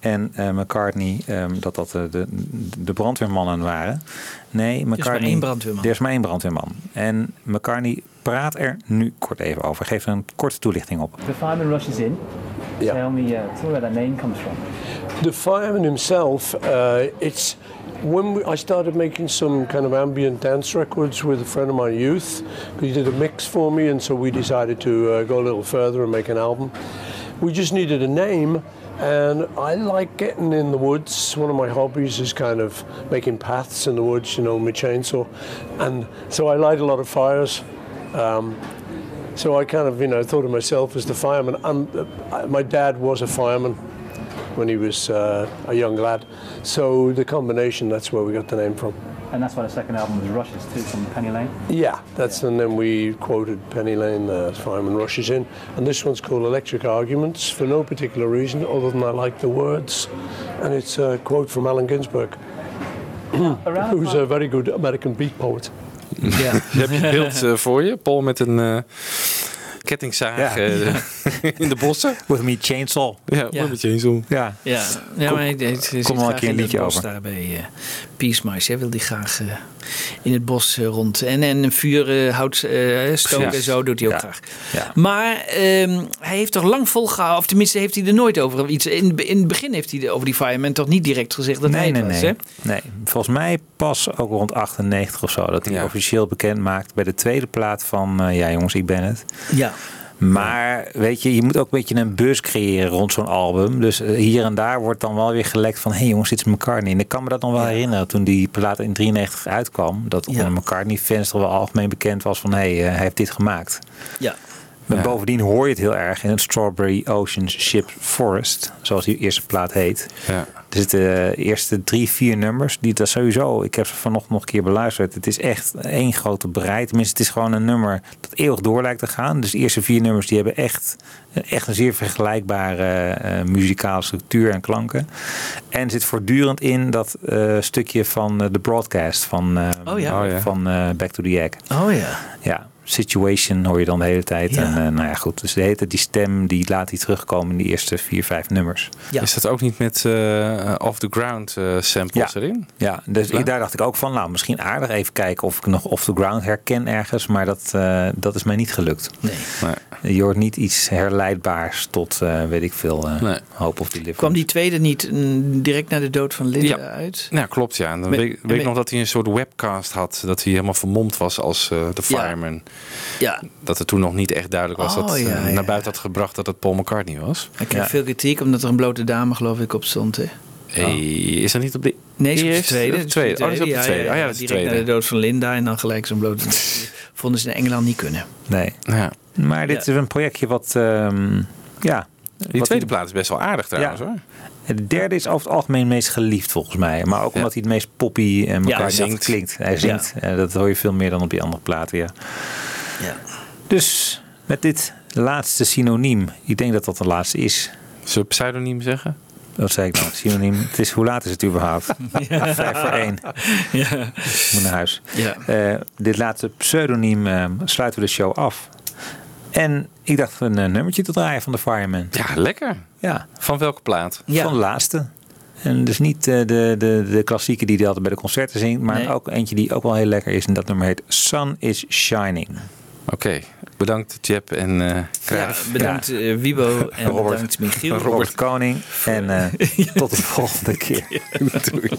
en eh, McCartney, ehm, dat dat eh, de, de brandweermannen waren. Nee, maar McCartney. één brandweerman. Er is maar één brandweerman. En McCartney praat er nu kort even over. Geef er een korte toelichting op. The fireman rushes in. Yeah. Tell me, uh, tell me where that name comes from. The fireman himself, uh, it's when we, I started making some kind of ambient dance records with a friend of mine, Youth. He did a mix for me, and so we decided to uh, go a little further and make an album. We just needed a name, and I like getting in the woods. One of my hobbies is kind of making paths in the woods, you know, with my chainsaw, and so I light a lot of fires. Um, so I kind of, you know, thought of myself as the fireman. And uh, my dad was a fireman when he was uh, a young lad. So the combination, that's where we got the name from. And that's why the second album was Rushes too, from Penny Lane. Yeah, that's and then we quoted Penny Lane, uh, Fireman Rushes In, and this one's called Electric Arguments for no particular reason other than I like the words, and it's a quote from Allen Ginsberg, (coughs) who's a very good American beat poet. (laughs) Ja. Heb je het beeld eh, voor je? Paul met een eh kettingzaag Ja. (laughs) eh, (laughs) in de bossen. With me chainsaw. Ja, Ja. met chainsaw. Ja. Ja, ja maar hij, hij zit kom wel een keer een in het liedje bos over. daar bij uh, Peace Mice. Hij wil die graag eh, in het bos eh, rond. En, en een vuur, eh, hout eh, stoken en zo doet hij ook Ja. graag. Ja. Maar ehm, hij heeft toch lang volgehouden, of tenminste heeft hij er nooit over iets. In, in het begin heeft hij er over die Fireman toch niet direct gezegd dat hij nee, het nee, was, nee. hè? nee. Volgens mij pas ook rond 98 of zo. Dat hij officieel bekend maakt bij de tweede plaat van... eh, ja jongens, ik ben het. Ja. Maar weet je, je moet ook een beetje een buzz creëren rond zo'n album. Dus eh, hier en daar wordt dan wel weer gelekt van... hé hey jongens, dit is McCartney. En ik kan me dat nog wel herinneren toen die plaat in 93 uitkwam. Dat onder McCartney-fans toch wel algemeen bekend was van... hé, hey, eh, hij heeft dit gemaakt. Ja. Maar bovendien hoor je het heel erg in het Strawberry Ocean Ship Forest, zoals die eerste plaat heet. Ja. Er zitten de eerste drie, vier nummers. Die dat sowieso, ik heb ze vanochtend nog een keer beluisterd. Het is echt één grote brei. Tenminste, het is gewoon een nummer dat eeuwig door lijkt te gaan. Dus de eerste vier nummers die hebben echt, echt een zeer vergelijkbare eh, muzikale structuur en klanken. En er zit voortdurend in dat eh, stukje van eh, de broadcast van, eh, Oh ja. Van eh, Back to the Egg. Oh ja. Ja, situation hoor je dan de hele tijd. Ja. En eh, nou ja, goed. Dus de hele tijd die stem, die laat hij terugkomen in die eerste vier, vijf nummers. Is dat ook niet met eh, off the ground eh, samples erin? Ja, dus ik- daar dacht ik ook van, nou, misschien aardig even kijken of ik nog off the ground herken ergens. Maar dat, eh, dat is mij niet gelukt. Nee. Je hoort niet iets herleidbaars tot, eh, weet ik veel, eh Nee. Hope of Deliverance. Kwam die tweede niet mm, direct na de dood van Linda Ja. uit? Ja, klopt ja. En dan Met- weet, ik nog dat hij een soort webcast had. Dat hij helemaal vermomd was als eh, de Ja. fireman. Ja. Dat het toen nog niet echt duidelijk was Oh, dat ja, ja. naar buiten had gebracht dat het Paul McCartney was. Hij kreeg veel kritiek omdat er een blote dame geloof ik op stond. Hè? Hey, is dat niet op de Nee, is op de eerste? tweede. Op de tweede. Oh, dat is op de Ja, tweede. ja, Oh ja, ja, dat is de direct tweede. na de dood van Linda en dan gelijk zo'n blote (laughs) vonden ze in Engeland niet kunnen. Nee. Ja. Maar dit Ja. is een projectje wat, ehm, ja... Die tweede plaat is best wel aardig trouwens Ja. hoor. Het derde is over het algemeen meest geliefd volgens mij. Maar ook omdat hij het meest poppy en elkaar ja, klinkt. Hij zingt. Eh, dat hoor je veel meer dan op die andere platen. Ja. Dus met dit laatste synoniem. Ik denk dat dat de laatste is. Zullen we pseudoniem zeggen? Dat zei ik nou, synoniem. (laughs) Het is, hoe laat is het überhaupt? Ja. Vijf voor één. Ja. Ik moet naar huis. Eh, dit laatste pseudoniem eh, sluiten we de show af. En ik dacht een nummertje te draaien van de Fireman. Ja, lekker. Ja. Van welke plaat? Van de laatste. En dus niet eh, de, de, de klassieke die hij altijd bij de concerten zingt, maar ook eentje die ook wel heel lekker is. En dat nummer heet Sun is Shining. Oké, bedankt Jeb en uh, bedankt eh, Wibo en (laughs) Robert, bedankt Michiel. Robert Koning en (laughs) uh, tot de volgende keer. (laughs) Doei.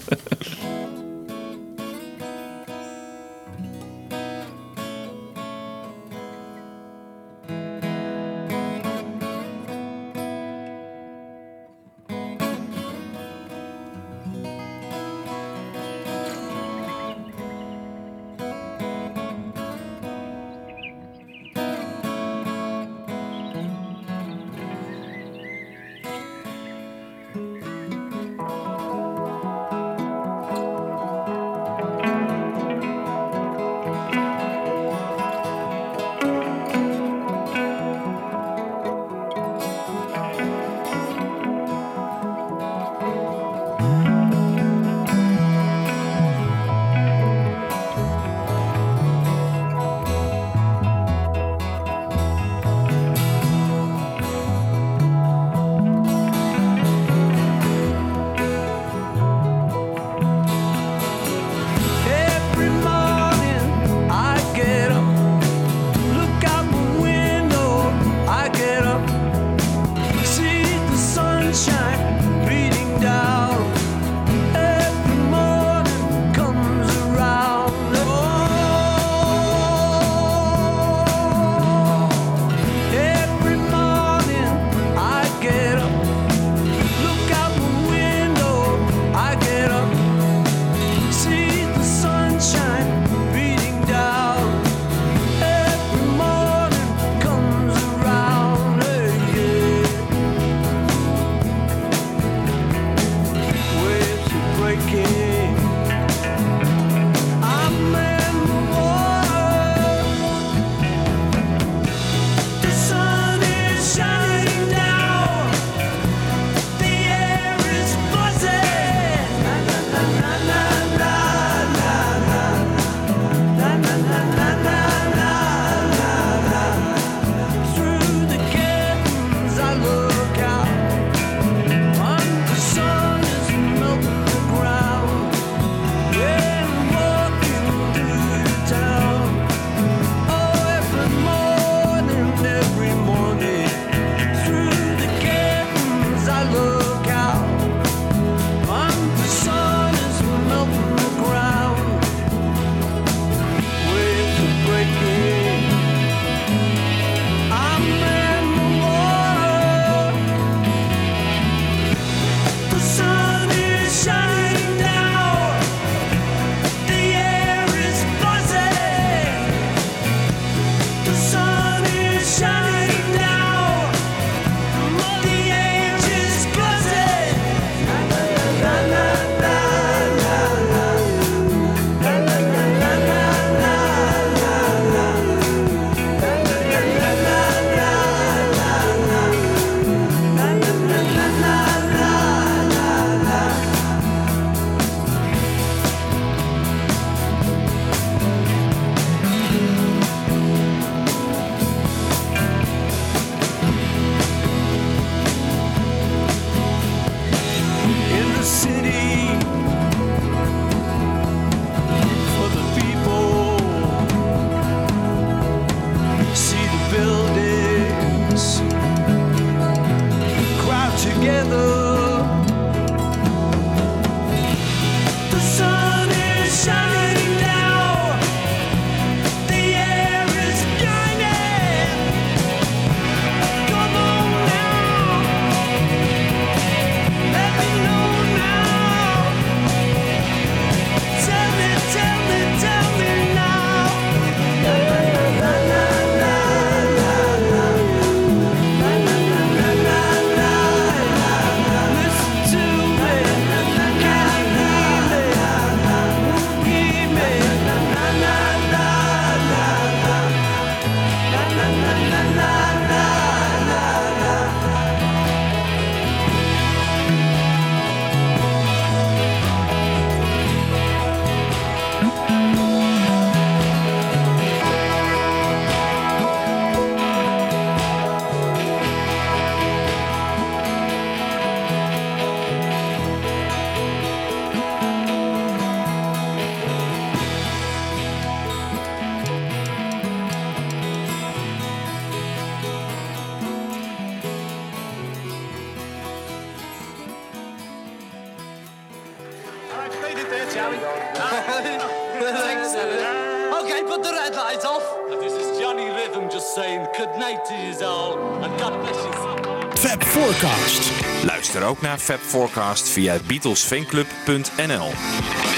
Fab Forecast via beatlesfanclub.nl.